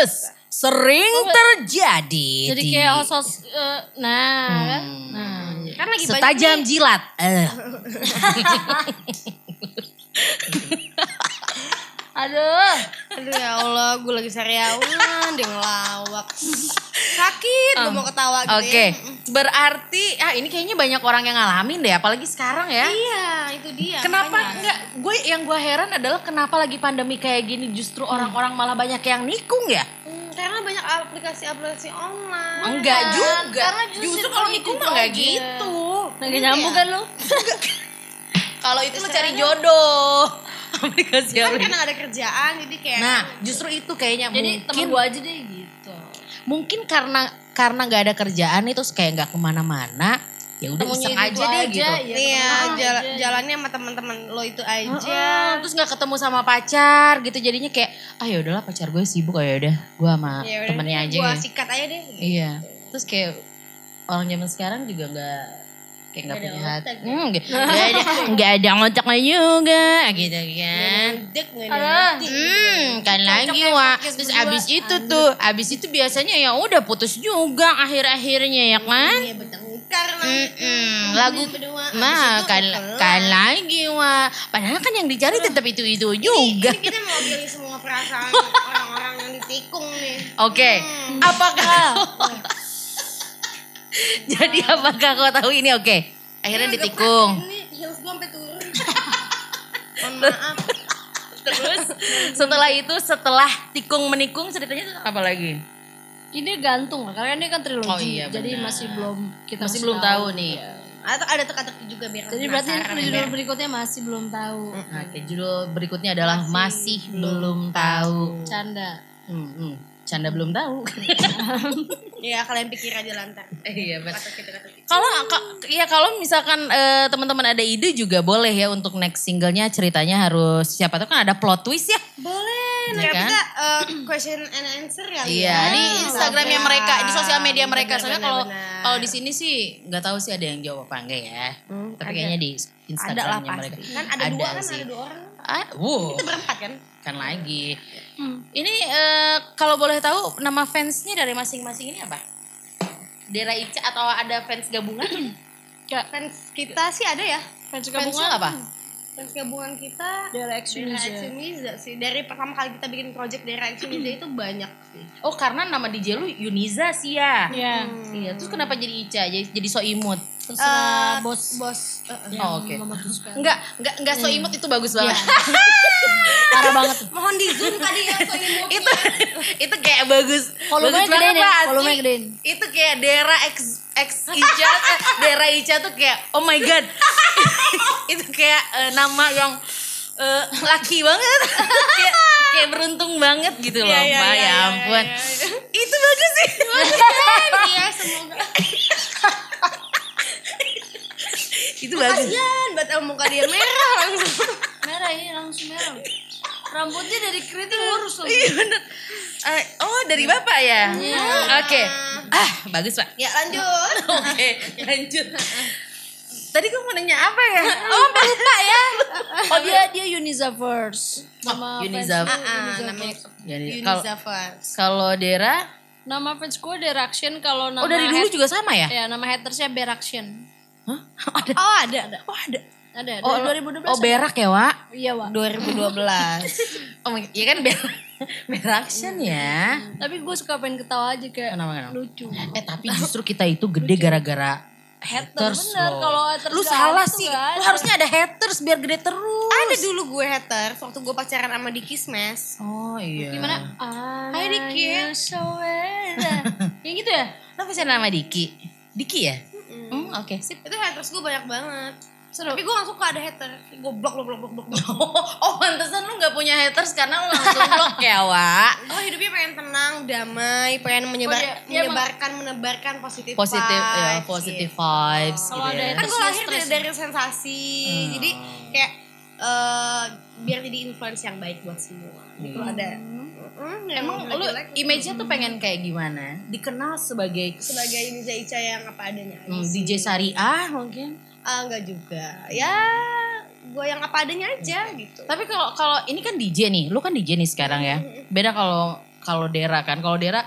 Es, sering terjadi.
Jadi
di-
kayak host-host, eh, nah
Hmm.
kan, nah
Kan lagi banyak
Setajam
nih.
jilat. Eh.
Aduh.
Aduh ya Allah, gue lagi sariawan, dia ngelawak. Sakit, gue mau ketawa gitu
Oke,
ya.
berarti ah ini kayaknya banyak orang yang ngalamin deh, apalagi sekarang ya.
Iya, itu dia.
Kenapa
makanya.
enggak? Gue yang gue heran adalah kenapa lagi pandemi kayak gini justru orang-orang malah banyak yang nikung ya?
Hmm, karena banyak aplikasi-aplikasi online.
Enggak juga.
karena justru
justru kalau nikung mah enggak
aja.
gitu.
Lagi nyambung kan lu?
Kalau itu lo cari jodoh. Aplikasi
Kan karena gak ada kerjaan, jadi kayak.
Nah, justru itu kayaknya
Jadi temen
mungkin
gue aja deh gitu.
mungkin karena karena nggak ada kerjaan itu kayak nggak ke mana-mana. Ya udah iseng aja deh
aja,
gitu.
ya.
Iya,
temen
jala-
aja.
jalannya sama teman-teman lo itu aja.
Heeh, terus nggak ketemu sama pacar gitu jadinya kayak ah ya udahlah pacar gue sibuk ya udah gue sama
Ya udah,
temennya aja
Gua
ya.
sikat aja deh.
Iya. Terus kayak orang zaman sekarang juga nggak kayak nggak punya hati.
ya.
Hmm, nggak ada nggak ada otaknya juga gitu kan. Hmm, kan lagi wah.
podcast
Terus abis itu tuh, abis itu biasanya ya udah putus juga akhir-akhirnya ya kan.
Iya.
Mm-mm, lagu
itu
kan kan lagi wah. Padahal kan yang dicari tetap itu itu juga.
Ini kita mau pilih semua perasaan orang-orang yang ditikung nih.
Oke,
Hmm.
apakah jadi apakah kau tahu ini oke? Akhirnya
Ini
ditikung.
Ini heels gue sampai turun. Mohon maaf.
Terus setelah itu setelah tikung menikung ceritanya itu apa lagi?
Ini gantung lah, karena ini kan trilogi.
Oh iya,
jadi
benar.
masih belum kita
Masih belum tahu nih.
Atau ada teka-teki juga biar
Jadi berarti
ya,
judul
biar-
berikutnya masih belum tahu.
Oke, judul berikutnya adalah masih,
Masih
belum tahu.
Canda.
Hmm, hmm. Canda belum tahu.
Ya kalian pikir aja lantar.
Iya,
kita.
Kalau ka- ya kalau misalkan eh, teman-teman ada ide juga boleh ya untuk next singlenya ceritanya harus siapa tahu kan ada plot twist ya.
Boleh. Nah,
Iya kan?
kita eh, question and answer kali
Iya,
ya.
di Instagramnya mereka, di sosial media mereka.
Benar,
Soalnya kalau kalau di sini sih nggak tahu sih ada yang jawab apa enggak ya.
Hmm,
Tapi
ada.
kayaknya di
ada lah
Instagramnya mereka.
Kan ada, dua kan
sih.
ada dua orang.
Ah, wow,
Kita berempat kan?
Lagi.
Hmm.
Ini eh, kalau boleh tahu nama fansnya dari masing-masing ini apa? Dera Ica atau ada fans gabungan?
Fans kita sih ada ya.
Fans
fans
gabungan
lo apa?
Fans gabungan kita
Dera Uniza.
Exuniza sih. Dari pertama kali kita bikin project Dera Exuniza itu banyak sih.
Oh karena nama DJ lu Yuniza sih ya.
Iya.
Iya, terus kenapa jadi Ica? Jadi, jadi so imut.
Terserah
Eh,
bos
bos. eh, eh.
Oh, oke.
memutuskan.
Enggak, enggak enggak so imut itu bagus banget.
Parah banget.
Mohon di zoom tadi ya so imut.
itu itu kayak bagus.
Volumenya
bagus banget
gedein ya,
Pak,
gedein.
Itu kayak Dera X X Ica, eh, Dera Ica tuh kayak oh my god. itu kayak eh, nama yang eh, laki banget. kayak kayak beruntung banget gitu loh,
Iya, iya,
Mbak.
iya,
ya
iya,
ampun.
iya, iya.
Itu bagus sih.
Iya semoga.
itu bagus.
Kasian sama muka dia merah langsung.
Merah ini langsung merah. Rambutnya dari keriting lurus loh.
Iya bener. Eh, oh dari bapak ya?
Iya.
Oke. Ah bagus pak.
Ya lanjut.
Oke lanjut. Tadi gue mau nanya apa ya? Oh lupa ya.
Oh dia dia Uniza first. Nama
Oh, Uniza.
fans gue
Ah,
Uniza
namanya
first.
Jadi kalau Dera,
Nama fans gue Deraction kalau nama
oh dari dulu juga sama ya?
Ya nama hatersnya Beraction.
Hah? Ada.
Oh ada ada.
Oh ada.
Ada
Oh,
dari 2012.
oh berak ya Wak?
Iya, Wak.
2012.
Oh my- iya kan berak. Beraction ya.
Tapi gue suka pengen ketawa aja kayak
Kenapa kenapa?
lucu.
Eh tapi justru kita itu gede gara-gara haters
bener, kalau haters
Lu salah sih. Lu harusnya ada haters biar gede terus.
ada dulu gue haters waktu gue pacaran sama Diki Smash.
Oh iya.
Gimana?
Hai, Diki.
So. Yang gitu ya?
Lo bisa nama Diki? Diki ya? Hmm, oke sip.
Itu haters gue banyak banget. Tapi gue gak suka ada hater. Gue blok, blok, blok, blok, blok.
Oh, pantesan lu gak punya haters karena lu langsung blok ya, Wak.
gue hidupnya pengen tenang, damai, pengen menyebar,
Oh, dia- dia
menyebarkan, menebarkan positif
Positif, ya,
vibes,
positif
gitu.
vibes gitu
ada
ya.
Kan gue lahir dari, dari sensasi,
Hmm.
jadi kayak eh, biar jadi influence yang baik buat semua. Gitu
Hmm.
ada. Mm,
Emang lu
jelek-jelek,
image-nya tuh pengen kayak gimana? Dikenal sebagai
sebagai Indonesia Ica yang apa adanya
hmm,
sih.
DJ Syariah mungkin.
Ah, enggak juga. Ya, gue yang apa adanya aja gitu.
Tapi kalau kalau ini kan DJ nih, lu kan DJ nih sekarang ya. Beda kalau kalau Dera kan. Kalau Dera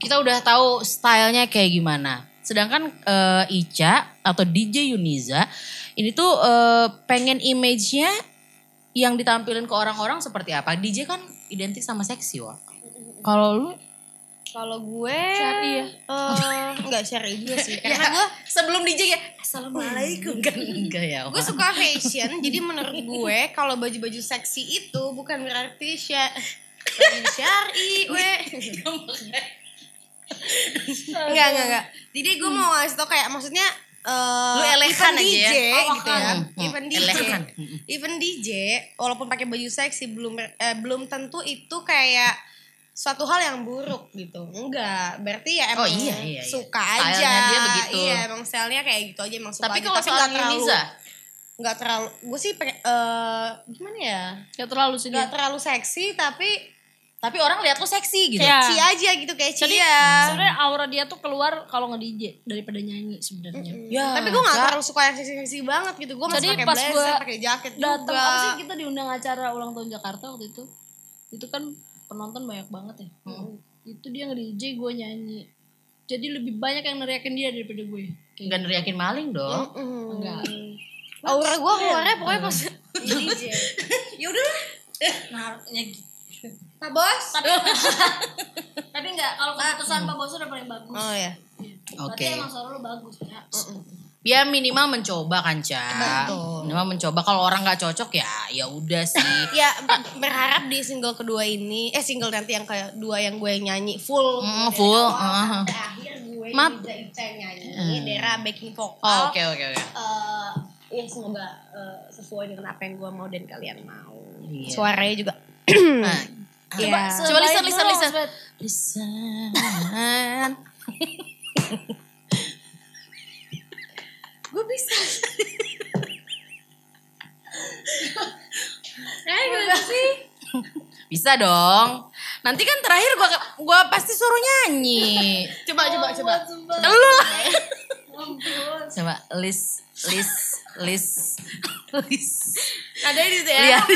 kita udah tahu stylenya kayak gimana. Sedangkan eh, Ica atau DJ Yuniza ini tuh eh, pengen image-nya yang ditampilin ke orang-orang seperti apa? DJ kan identik sama seksi, wah. Kalau lu
Kalau gue
Syari ya?
eh, enggak syari juga sih. Karena gue
sebelum DJ ya Assalamualaikum kan enggak ya.
gue suka fashion jadi menurut gue kalau baju-baju seksi itu bukan berarti baju syari we enggak enggak enggak jadi gue mau ngasih tau kayak maksudnya eh
Lu elegan aja ya.
DJ gitu ya
Hmm, hmm,
even DJ
elegan.
even DJ walaupun pakai baju seksi belum eh, belum tentu itu kayak suatu hal yang buruk gitu enggak berarti ya emang
Oh, iya, iya, iya.
suka
Stylenya
aja
dia begitu.
iya emang stylenya kayak gitu aja emang suka
Tapi
aja.
kalau soal
nggak terlalu
Yuniza,
nggak terlalu gue sih eh gimana ya
Gak terlalu sih
nggak terlalu seksi tapi
tapi orang lihat lu seksi gitu.
Iya.
ci aja gitu kayak
Jadi
cia
sebenarnya aura dia tuh keluar kalau nge-DJ daripada nyanyi sebenarnya.
Ya,
tapi gue nggak terlalu suka yang seksi-seksi banget gitu gue masih pakai
pas
blazer
gua
pakai jaket
Datang
juga
apa sih kita diundang acara ulang tahun Jakarta waktu itu. Itu kan penonton banyak banget ya. Itu dia nge-DJ gue nyanyi. Jadi lebih banyak yang neriakin dia daripada gue. Kayak
Enggak neriakin maling dong.
Mm-mm.
Enggak.
aura gue keluarnya pokoknya pas DJ ya udah
Nah, gitu.
pak bos
Tapi enggak, kalau keputusan Pak Bos udah paling bagus.
oh ya
Oke.
Berarti emang suara lu bagus ya.
Ya minimal mencoba kan, Ca.
Betul.
Minimal mencoba. Kalau orang nggak cocok ya ya udah sih.
ya ber- berharap di single kedua ini eh single nanti yang kedua yang gue nyanyi full
Mm, full,
awal
uh.
sampai akhir gue
Maaf.
Ica Ica yang nyanyi Dera backing
Oh,
vokal
Oke, oke, oke.
eh ya semoga eh, sesuai dengan apa yang gue mau dan kalian mau.
Iya.
Suaranya juga.
Nah,
Iya.
Coba listen, listen, listen. Listen.
gue bisa.
Eh, gimana sih?
Bisa dong. Nanti kan terakhir gua gua pasti suruh nyanyi.
Coba coba coba.
Lu lah.
Ampun.
Coba list list list list.
Ada di situ ya.
Lihat.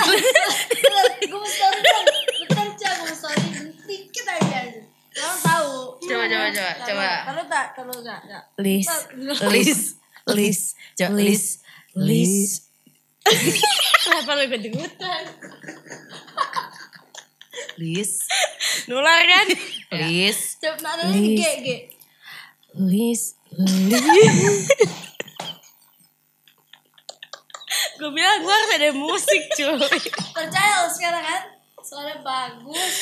Gue mau story dong. Bentar, Ca. Gue mau story dikit aja. Lo tahu.
Coba coba coba coba.
Kalau tak, kalau tak, tak.
List.
List list coba list list.
Kenapa lu ikut ikutan?
List
Nular kan?
list
Coba nada G, G.
list
gue bilang gue harus ada musik cuy.
Percaya lo sekarang kan? Suaranya bagus.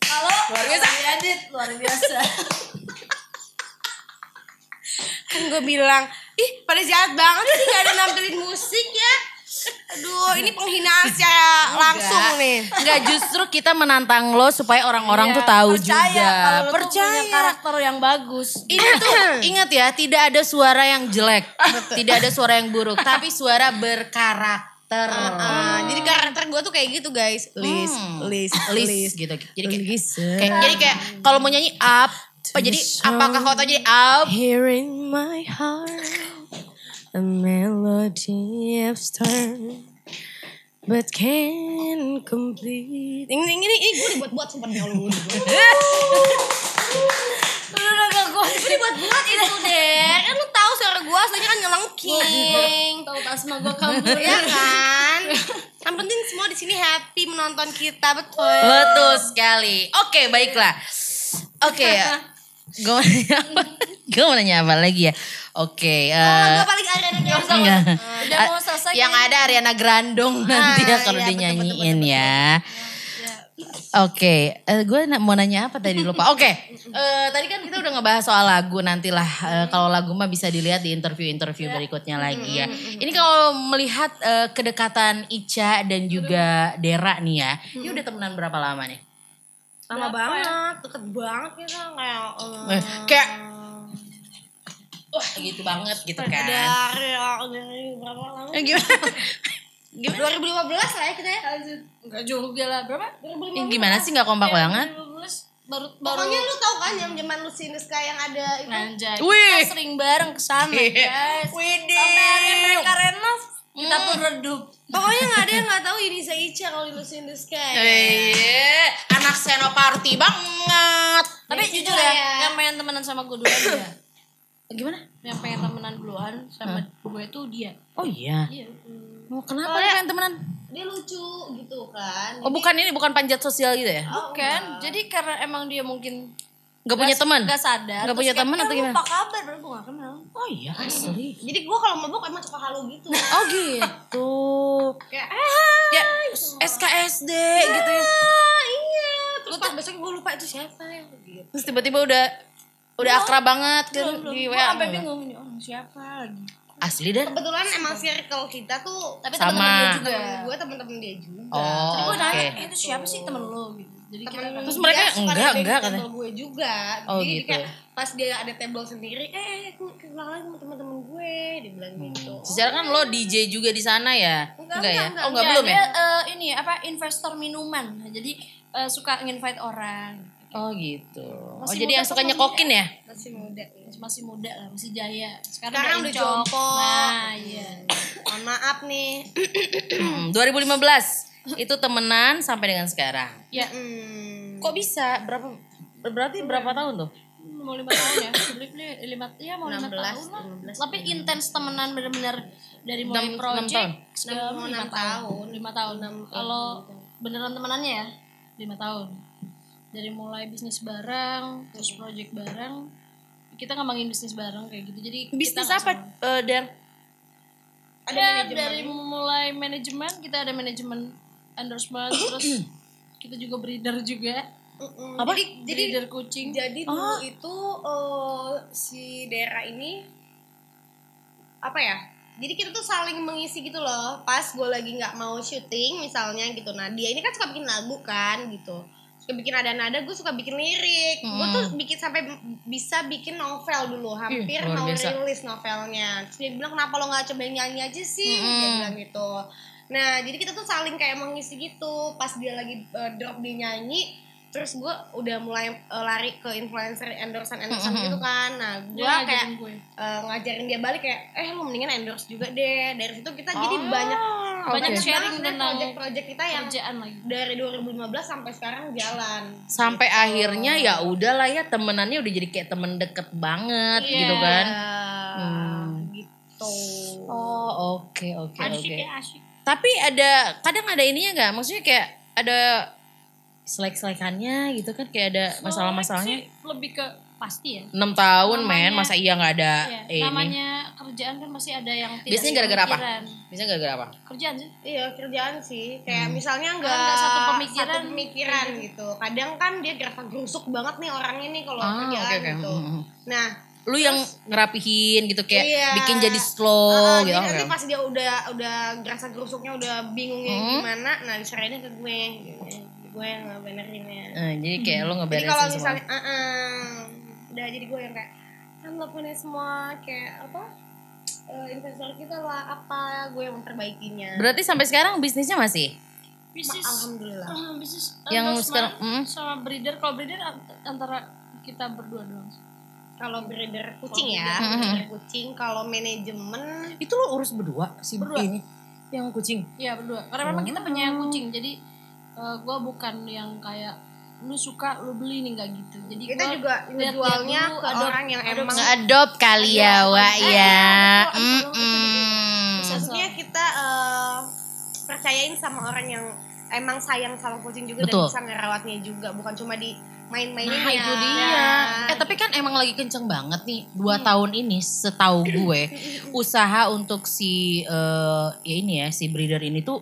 Kalau luar biasa edit luar biasa.
kan gue bilang, ih pada jahat banget sih gak ada nampilin musik ya. Aduh, ini penghinaan secara langsung nih.
Enggak justru kita menantang lo supaya orang-orang tuh
Iya,
tahu
percaya
juga.
kalau tuh
Percaya.
punya karakter yang bagus.
Ini tuh ingat ya, tidak ada suara yang jelek, tidak ada suara yang buruk, tapi suara berkarakter.
Ah, jadi karakter gue tuh kayak gitu guys. List,
Hmm.
list,
list gitu. Jadi kayak,
List.
kayak jadi kayak kalau mau nyanyi up, apa jadi apakah kau tahu jadi up?
Here in my heart, a melody of stern, but can complete. Ini ini ini gue dibuat-buat sumpah demi Allah.
Lu udah gak gue
Gue dibuat-buat itu deh. Kan lu tahu suara gue aslinya kan ngelengking.
Tahu tasma gue kabur
ya kan? Yang penting semua di sini happy menonton kita, betul.
Betul sekali. Oke, baiklah. Oke ya. Gue mau nanya apa? Gue mau nanya apa lagi ya? Oke. eh,
Gue paling Ariana Grande.
enggak.
Udah mau selesai
Yang ada Ariana Grandong nanti ya
Ah,
kalau
iya, betul,
dinyanyiin ya. Oke, eh, gue na- mau nanya apa tadi lupa. Oke, eh, tadi kan kita udah ngebahas soal lagu nantilah. eh, kalau lagu mah bisa dilihat di interview-interview berikutnya lagi ya. Ini kalau melihat eh, kedekatan Ica dan juga Dera nih ya, ini udah temenan berapa lama nih?
Lama banget, deket banget kita kayak eh,
Eh, kayak wah gitu banget gitu kan.
dari dari berapa lama?
Eh, gimana?
2015 lah ya kita ya.
Enggak juga lah. Berapa?
Eh, gimana sih nggak kompak banget?
2015 baru baru
Pokoknya lu tau kan yang zaman in the Sky yang ada itu.
Anjay,
Wih.
kita sering bareng ke sana, guys.
Widih.
Sampai hari mereka renov, kita pun redup.
Pokoknya gak ada yang gak tahu Yunisa Ica kalau di Lucy in the Sky.
Iya, anak senoparty banget.
Tapi
Jadi
jujur
kayak-
ya, yang main temenan sama gue dulu dia.
Gimana?
Yang pengen temenan duluan sama gue tuh dia.
Oh iya.
Iya.
Oh, kenapa
Oh,
lu
ya.
pengen temenan?
Dia lucu gitu kan.
Oh bukan ini bukan panjat sosial gitu ya?
Oh,
Bukan.
enggak.
Jadi karena emang dia mungkin
Gak punya teman?
Gak sadar.
Nggak
terus
punya teman
"Eh,
atau gimana?"
Apa kabar? Baru gue gak kenal.
Oh iya asli.
Jadi gue kalau mabuk emang suka halu gitu.
Oh gitu.
Kayak
Ya SKSD gitu ya.
ah iya. Terus pas besok gue lupa itu siapa ya gitu.
Terus tiba-tiba udah udah akrab banget kan di. WA.
Gue sampai bingung ini orang siapa lagi.
Asli dan
Kebetulan emang circle kita tuh
Tapi
Sama.
dia juga.
temen gue temen-temen dia juga.
Oh,
Jadi gue
oke.
nanya, "Eh, itu siapa sih temen lo? Gitu. Jadi kita
Temen
Terus
dia
mereka enggak, enggak,
table gue juga.
Oh,
Jadi
gitu.
kayak pas dia ada table sendiri, eh aku kenalan sama temen-temen gue, dia bilang gitu.
Secara kan lo DJ juga di sana ya?
Enggak,
Enggak ya?
enggak,
Oh enggak
Ya,
belum ya?
dia, eh, ini apa investor minuman. Nah, jadi eh, suka nginvite orang.
Oh gitu. Oh
Masih
jadi
muda
yang suka nyekokin ya?
masih muda.
Masih, masih muda lah, masih jaya. Sekarang,
Sekarang udah jompo.
Nah, iya.
Mohon maaf nih.
Hmm, 2015 itu temenan sampai dengan sekarang.
Ya,
Hmm.
Kok bisa? Berapa berarti berapa tahun tuh?
mau lima tahun ya. Beli lima, ya mau lima
16,
tahun lah.
15.
Tapi intens temenan bener-bener dari mulai
Enam- enam
project
tahun?
segala
Enam-
lima
enam
tahun.
tahun.
Lima tahun.
Enam,
Kalau
tahun.
beneran temenannya ya lima tahun. Dari mulai bisnis bareng, terus project bareng, kita ngembangin bisnis bareng kayak gitu. Jadi
Bisnis apa?
sama.
Eh, Dan
Ada
Ya, dari mulai manajemen kita ada manajemen endorsement terus kita juga breeder juga
Mm-mm.
Apa?
Jadi jadi
breeder kucing
jadi dulu itu eh, si daerah ini apa ya? Jadi kita tuh saling mengisi gitu loh. Pas gue lagi nggak mau syuting misalnya gitu. Nah dia ini kan suka bikin lagu kan gitu. Bikin nada-nada, gue suka bikin lirik. Gue tuh bikin sampai bisa bikin novel dulu. Hampir
luar
mau
biasa.
rilis novelnya. Terus dia bilang kenapa lo nggak coba nyanyi aja sih? Dia bilang gitu. Nah jadi kita tuh saling kayak mengisi gitu. Pas dia lagi eh, drop dia nyanyi, terus gue udah mulai eh, lari ke influencer endorsean endorsean gitu kan nah gue
dia
kayak
ngajarin gue
eh, ngajarin dia balik kayak eh lu mendingan endorse juga deh dari situ kita jadi banyak
banyak
banyak
sharing tentang
project-project kita yang
lagi
dari 2015 sampai sekarang jalan
sampai akhirnya ya udahlah ya temenannya udah jadi kayak temen deket banget
Iya.
gitu kan.
Hmm. gitu
Oh oke oke
asyik
oke.
ya asyik
Tapi ada kadang ada ininya nggak? Maksudnya kayak ada selek-selekannya gitu kan kayak ada masalah-masalahnya.
Lebih ke pasti ya
enam tahun
Namanya-
men masa iya nggak ada
Iya,
ini
namanya kerjaan kan masih ada yang tidak
Biasanya gara-gara apa? biasanya gara-gara apa
kerjaan sih
Iya kerjaan sih kayak
Hmm.
misalnya
Kan
nggak
satu pemikiran.
satu pemikiran gitu kadang kan dia gerasa gerusuk banget nih orangnya nih kalau
Ah,
kerjaan
oke, oke.
gitu
Hmm, hmm.
nah
lu yang ngerapihin gitu kayak
Iya.
bikin jadi slow
Ah,
gitu
jadi nanti pas dia udah udah gerasa gerusuknya udah bingungnya
Hmm.
gimana nah diserahinnya ke gue gitu. Gue yang ngebenerinnya
Eh, jadi kayak lu
jadi
ngeberesin
kalau
semua.
misalnya ah, ah, udah jadi gue yang kayak kan lo punya semua kayak apa eh, investor kita lah apa gue yang memperbaikinya.
Berarti sampai sekarang bisnisnya masih?
Bisnis
alhamdulillah.
eh, bisnis
Yang sekarang, mm.
sama breeder. Kalau breeder ant- antara kita berdua doang
kalau breeder kucing ya
breeder.
breeder kucing. Kalau manajemen
itu lo urus berdua si
Berdua.
ini yang kucing?
Iya berdua. Karena memang kita punya kucing, jadi gue bukan yang kayak lu suka lu beli nih nggak gitu. Jadi
kita
gua
juga ngejualnya
dulu,
ke
adopt-
orang yang emang
ngadop kali ya
Iya,
wa
eh,
ya
iya, betul. Aduh, itu
Mm-mm.
maksudnya kita eh, percayain sama orang yang emang sayang sama kucing juga
Betul.
dan bisa ngerawatnya juga bukan cuma di main-mainnya
Nah itu dia. Eh tapi kan emang lagi kenceng banget nih dua tahun ini setahu gue usaha untuk si eh, ya ini ya si breeder ini tuh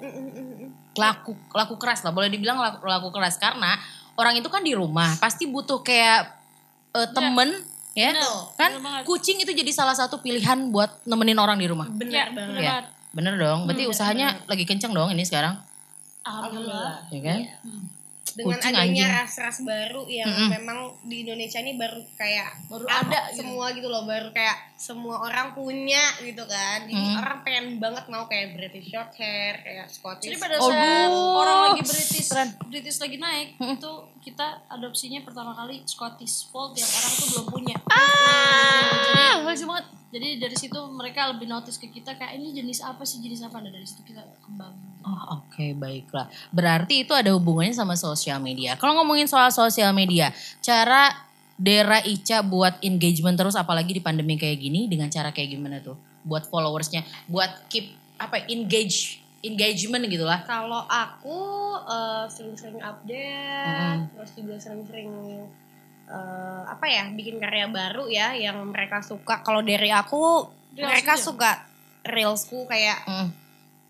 laku laku keras lah boleh dibilang laku, laku keras. Karena orang itu kan di rumah pasti butuh kayak eh, temen ya
Bener,
kan?
bener banget.
kucing itu jadi salah satu pilihan buat nemenin orang di rumah.
Benar banget.
bener
Ya.
banget.
bener dong. Berarti usahanya lagi kenceng dong ini sekarang.
Alhamdulillah.
ya kan
dengan
Kucing,
adanya ras-ras baru yang
Mm-mm.
memang di Indonesia ini baru kayak
Baru ada gitu.
semua gitu loh baru kayak semua orang punya gitu kan jadi
Mm.
orang pengen banget mau kayak British short hair kayak Scottish
Jadi pada saat orang lagi British,
Keren.
British lagi naik, itu kita adopsinya pertama kali Scottish Fold yang orang tuh belum punya.
ah
jadi, banget. Jadi dari situ mereka lebih notice ke kita kayak ini jenis apa sih jenis apa. Nah dari situ kita kembang.
Oh, Oke baiklah. Berarti itu ada hubungannya sama sosial media. Kalau ngomongin soal sosial media, cara Dera Ica buat engagement terus apalagi di pandemi kayak gini dengan cara kayak gimana tuh? Buat followersnya, buat keep apa engage engagement gitu lah.
Kalau aku eh, sering-sering update,
Mm.
terus juga sering-sering eh, apa ya, bikin karya baru ya yang mereka suka. Kalau dari aku,
Reels
mereka
juga?
suka reelsku kayak
Mm.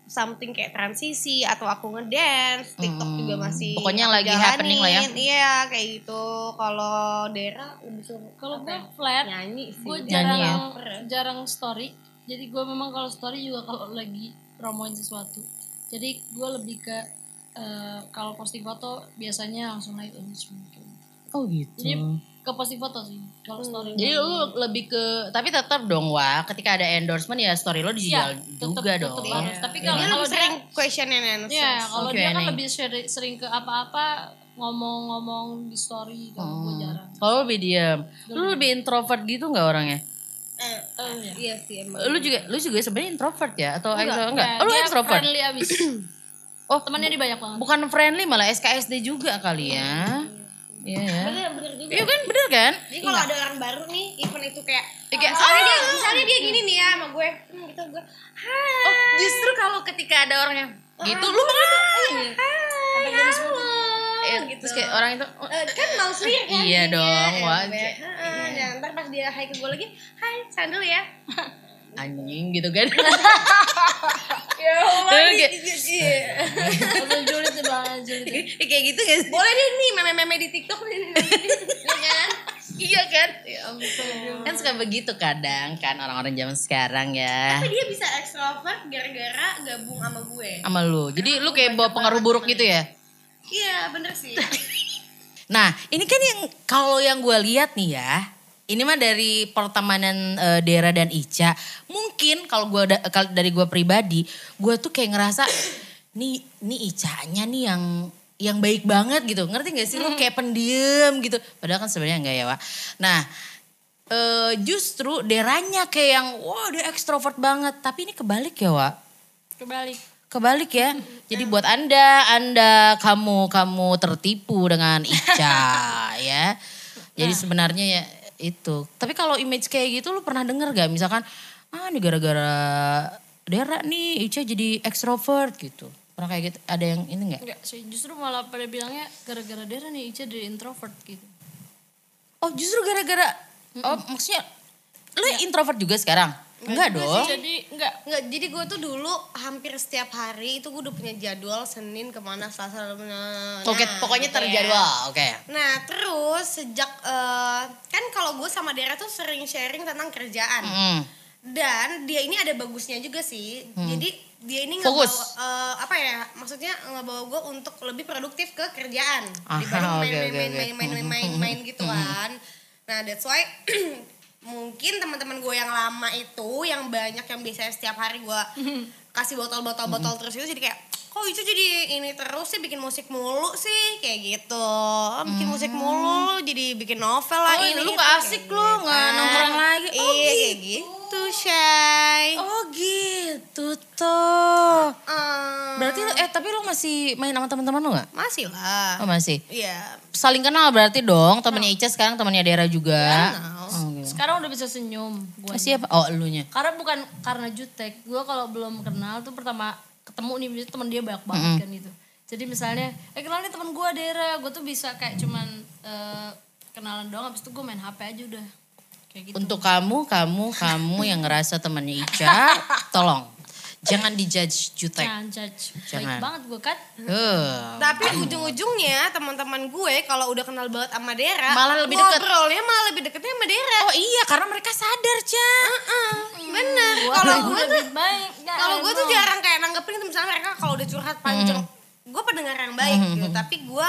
Something kayak transisi atau aku ngedance, TikTok
Mm.
juga masih
Pokoknya lagi happening lah ya.
jalanin. Iya, kayak gitu. Kalau Dera lebih suka
Kalau gue
ya?
flat,
nyanyi sih.
gue jarang
ya?
jarang story. Jadi gue memang kalau story juga kalau lagi promoin sesuatu. Jadi gue lebih ke eh, kalau posting foto biasanya langsung naik engagement. gitu.
Oh gitu.
Jadi ke posting foto sih kalau story.
Jadi lu lebih ke tapi tetap dong wah ketika ada endorsement ya story lo dijual
Iya, tetep-
juga
tetep
dong.
harus.
Iya.
Tapi
Dia
kalau-
lebih
kalau
sering question and answer.
Iya, kalau dia kan
nih.
lebih sering, sering ke apa-apa ngomong-ngomong di story kalau gue
Hmm.
jarang.
Kalau lu lebih diam. Lu lebih introvert gitu nggak orangnya?
Eh,
Oh, iya.
iya sih emang.
Lu juga lu juga sebenarnya introvert ya atau
Enggak,
enggak?
Ya,
Oh, lu
dia
extrovert.
friendly abis.
Oh,
Temannya dia banyak banget.
bukan friendly malah SKSD juga kali ya. Iya ya.
Bener, bener juga.
Iya kan bener kan?
Jadi kalau ada orang baru nih, even itu kayak,
Iya, kayak,
misalnya, dia,
"Ah!"
misalnya dia gini nih ya sama gue, hmm, gitu gue, hai,
Oh, justru kalau ketika ada orang yang gitu lu malah
hai, halo,
Eh,
gitu.
terus kayak orang itu oh,
Eh, kan mau sendiri kan?
Iya dong,
ya, dan ntar pas dia hai ke gue lagi, hai, sandal ya.
anjing gitu kan.
Ya
kayak, kayak gitu guys.
Boleh deh nih meme-meme di TikTok nih. Iya kan?
Iya kan?
Ya ampun.
Kan suka begitu kadang kan orang-orang zaman sekarang ya.
Tapi dia bisa extrovert gara-gara gabung sama gue.
Sama lu. Jadi lu kayak bawa pengaruh buruk gitu ya?
Iya bener sih.
Nah, ini kan yang kalau yang gue lihat nih ya, ini mah dari pertemanan eh, Dera dan Ica. Mungkin kalau gue kalau dari gue pribadi, gue tuh kayak ngerasa nih nih Icanya nih yang yang baik banget gitu. Ngerti gak sih lu kayak pendiam gitu. Padahal kan sebenarnya enggak ya, Wak. Nah, eh, justru Deranya kayak yang wah dia ekstrovert banget, tapi ini kebalik ya, Wak.
Kebalik.
Kebalik ya. Jadi buat Anda, Anda kamu kamu tertipu dengan Ica ya. Jadi sebenarnya ya itu. Tapi kalau image kayak gitu lu pernah denger gak misalkan ah ini gara-gara Dera nih Ica jadi extrovert gitu. Pernah kayak gitu? Ada yang ini gak?
Enggak sih, justru malah pada bilangnya gara-gara Dera nih Ica jadi introvert gitu.
Oh justru gara-gara oh maksudnya lu introvert juga sekarang? Enggak dong.
Jadi enggak
Nggak, jadi gue tuh dulu hampir setiap hari itu gue udah punya jadwal Senin ke mana Selasa nah,
Oke,
nah,
pokoknya
gitu ya.
terjadwal. Oke.
Nah terus sejak eh, kan kalau gue sama Dera tuh sering sharing tentang kerjaan
Mm.
dan dia ini ada bagusnya juga sih. Jadi dia ini
Hmm. Fokus.
ngebawa eh, apa ya maksudnya ngebawa gue untuk lebih produktif ke kerjaan
Aha,
dibanding
oke,
main,
oke,
main,
oke.
main, main, main, main, main gitu kan. Nah that's why mungkin teman-teman gue yang lama itu yang banyak yang biasanya setiap hari gue kasih botol-botol botol terus itu jadi kayak kok itu jadi ini terus sih bikin musik mulu sih kayak gitu bikin musik mulu jadi bikin novel lah
Oh,
ini
lu
itu,
nggak
kayak
asik
gitu.
lu, nggak nongkrong lagi. Oh,
iya kayak gitu Shay
Oh gitu tuh.
Ah,
Berarti lu, eh tapi lu masih main sama teman-teman lu gak?
masih lah
Oh masih.
iya
Saling kenal berarti dong. Temennya Ica sekarang temennya Dera juga.
Kenal.
Oh, gitu.
Sekarang udah bisa senyum gue.
Oh, siapa? Oh elunya.
Karena bukan karena jutek. Gue kalau belum kenal tuh pertama ketemu nih teman dia banyak banget kan itu. Jadi misalnya, eh kenal nih teman gue Dera, gue tuh bisa kayak cuman eh, kenalan doang, habis itu gue main HP aja udah. Kayak gitu.
Untuk kamu, kamu, kamu yang ngerasa temennya Ica, tolong. Jangan dijudge jutek.
Jangan judge.
Jangan.
Baik banget gue kan.
Eh.
Tapi ujung-ujungnya teman-teman gue kalau udah kenal banget sama Dera,
Malah lebih deket.
Ngobrolnya malah lebih deketnya sama Dera.
Oh iya, karena mereka sadar, Ca.
Bener.
Gua
Kalau gue tuh kalau gue tuh jarang kayak nanggepin itu misalnya mereka kalau udah curhat panjang, gue pendengar yang baik gitu. Tapi gue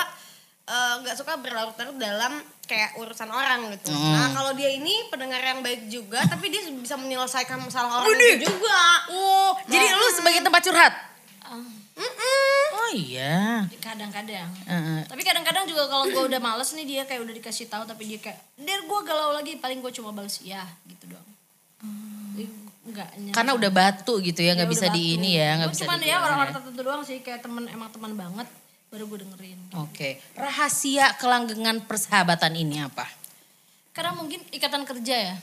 eh, nggak suka berlarut-larut dalam kayak urusan orang gitu. Nah kalau dia ini pendengar yang baik juga, tapi dia bisa menyelesaikan masalah orang itu juga.
Oh, jadi lu sebagai tempat curhat?
Ah,
Mm-mm.
Oh iya.
kadang-kadang.
Heeh.
Tapi kadang-kadang juga kalau gue udah males nih dia kayak udah dikasih tahu tapi dia kayak, der gue galau lagi paling gue cuma balas iya gitu doang. Enggak nyari.
Karena udah batu gitu ya, nggak
Ya
bisa
udah
di
batu.
ini ya, nggak bisa
cuman ya orang-orang tertentu doang sih kayak temen emang teman banget baru gue dengerin.
Oke, rahasia kelanggengan persahabatan ini apa?
Karena mungkin ikatan kerja ya.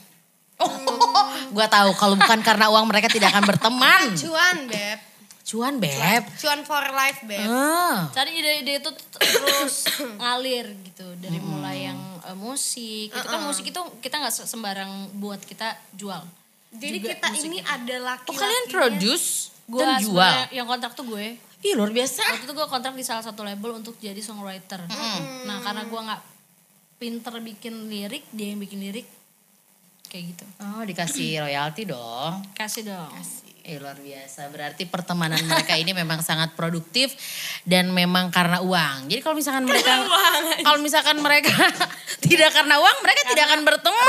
Oh, gua tahu kalau bukan karena uang mereka tidak akan berteman.
Cuan, Beb.
Cuan, Beb.
Cuan for life, Beb.
Ah.
Cari ide-ide itu terus ngalir gitu dari mulai yang eh, musik itu kan musik itu kita nggak se- sembarang buat kita jual
Jadi
Juga
kita ini
itu.
ada laki
Oh, kalian produce
gue
dan jual.
yang kontrak tuh gue
Ih, luar biasa.
waktu itu gue kontrak di salah satu label untuk jadi songwriter nah karena gue nggak pinter bikin lirik dia yang bikin lirik kayak gitu
Oh, dikasih royalti dong.
kasih dong
Eh, luar biasa. Berarti pertemanan mereka ini memang sangat produktif dan memang karena uang. Jadi kalau misalkan mereka kalau misalkan mereka tidak karena uang, mereka tidak akan berteman.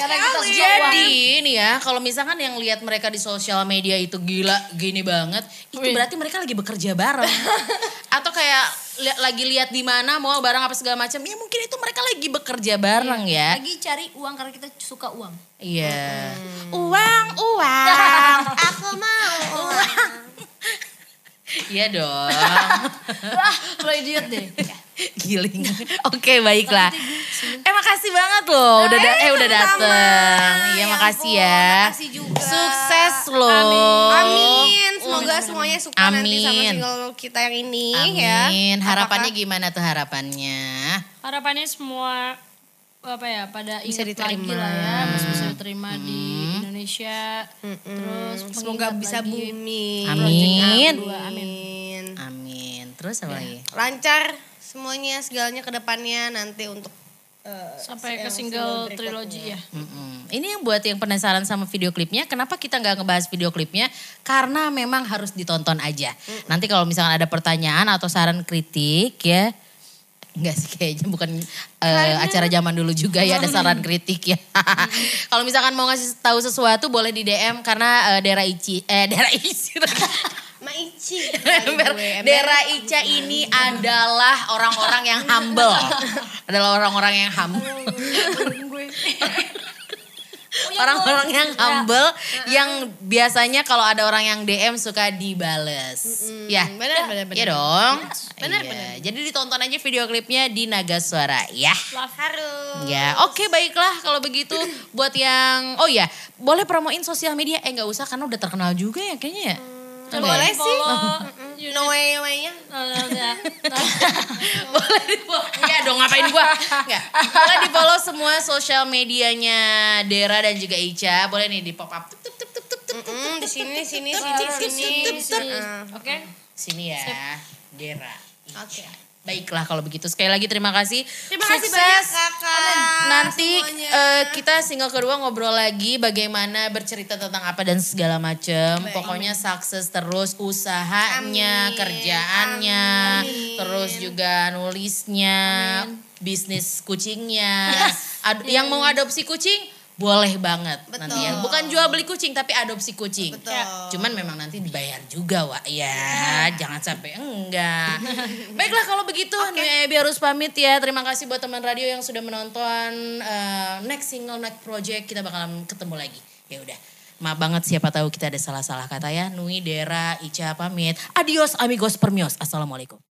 Karena kita suka
Jadi ini ya, kalau misalkan yang lihat mereka di sosial media itu gila gini banget, itu
Wih.
berarti mereka lagi bekerja bareng. Atau kayak li- lagi lihat di mana mau barang apa segala macam, ya mungkin itu mereka lagi bekerja bareng ya.
lagi cari uang karena kita suka uang
Iya. Uang, uang.
Aku mau uang.
Iya dong.
wah lo idiot deh
Giling. Oke, baiklah. Eh makasih banget loh udah da- eh udah dateng. Iya, makasih ya.
Makasih juga.
Sukses loh.
Amin. Semoga semuanya suka nanti sama
Amin.
single kita yang ini ya.
Amin. Harapannya
Apakah-
gimana tuh harapannya?
harapannya semua apa ya pada
Bisa
ingat lagi
diterima.
lah ya masih bisa diterima di Indonesia terus
Semoga bisa
lagi
booming.
Amin.
Kedua, Amin.
Amin. Terus apa lagi?
Lancar semuanya segalanya ke depannya nanti untuk eh,
sampai ke single trilogy ya
Mm-mm. Ini yang buat yang penasaran sama video klipnya, kenapa kita nggak ngebahas video klipnya? Karena memang harus ditonton aja. Nanti kalau misalkan ada pertanyaan atau saran kritik ya, Enggak sih kayaknya bukan eh, acara zaman dulu juga ya ada saran kritik ya. kalau misalkan mau ngasih tahu sesuatu boleh di DM karena eh, Dera Ici eh Dera Ici
Maici.
Ember, Dera Ica ini adalah orang-orang yang humble. adalah orang-orang yang humble. Orang-orang yang humble yang biasanya kalau ada orang yang DM suka dibales. Ya.
benar, benar, benar.
Iya dong.
Benar,
Iya.
benar.
Jadi ditonton aja video klipnya di Naga Suara ya.
Harus.
Ya, oke baiklah kalau begitu buat yang oh ya, boleh promoin sosial media eh nggak usah karena udah terkenal juga ya kayaknya ya. Ada ya?
Boleh sih.
follow
No way, no way-nya.
boleh di follow. Enggak dong ngapain gua. Enggak. Boleh di follow semua sosial medianya Dera dan juga Ica. Boleh nih di pop up. Tup, tup, tup, tup, tup, tup.
Mm, di sini, sini,
Tup,
sini,
tup, tup,
sini.
tup, tup, tup.
Oke
Sini ya. Dera.
Oke.
Baiklah kalau begitu. Sekali lagi terima kasih.
Terima kasih
Sukses.
banyak kakak.
Nanti
semuanya.
eh, kita single kedua ngobrol lagi bagaimana bercerita tentang apa dan segala macam.
Baik.
Pokoknya sukses terus usahanya,
Amin.
kerjaannya,
Amin.
terus juga nulisnya, bisnis kucingnya. Ad- yang mau adopsi kucing boleh banget nanti ya.
Betul.
Bukan jual beli kucing tapi adopsi kucing.
Betul.
Cuman memang nanti dibayar juga, Wak. Ya, jangan sampai enggak. Baiklah kalau begitu, Nui Ebi harus pamit ya. Terima kasih buat teman radio yang sudah menonton eh, next single, next project. Kita bakalan ketemu lagi. Ya udah. Maaf banget siapa tahu kita ada salah-salah kata ya. Nui, Dera, Ica pamit. Adios amigos permios. Assalamualaikum.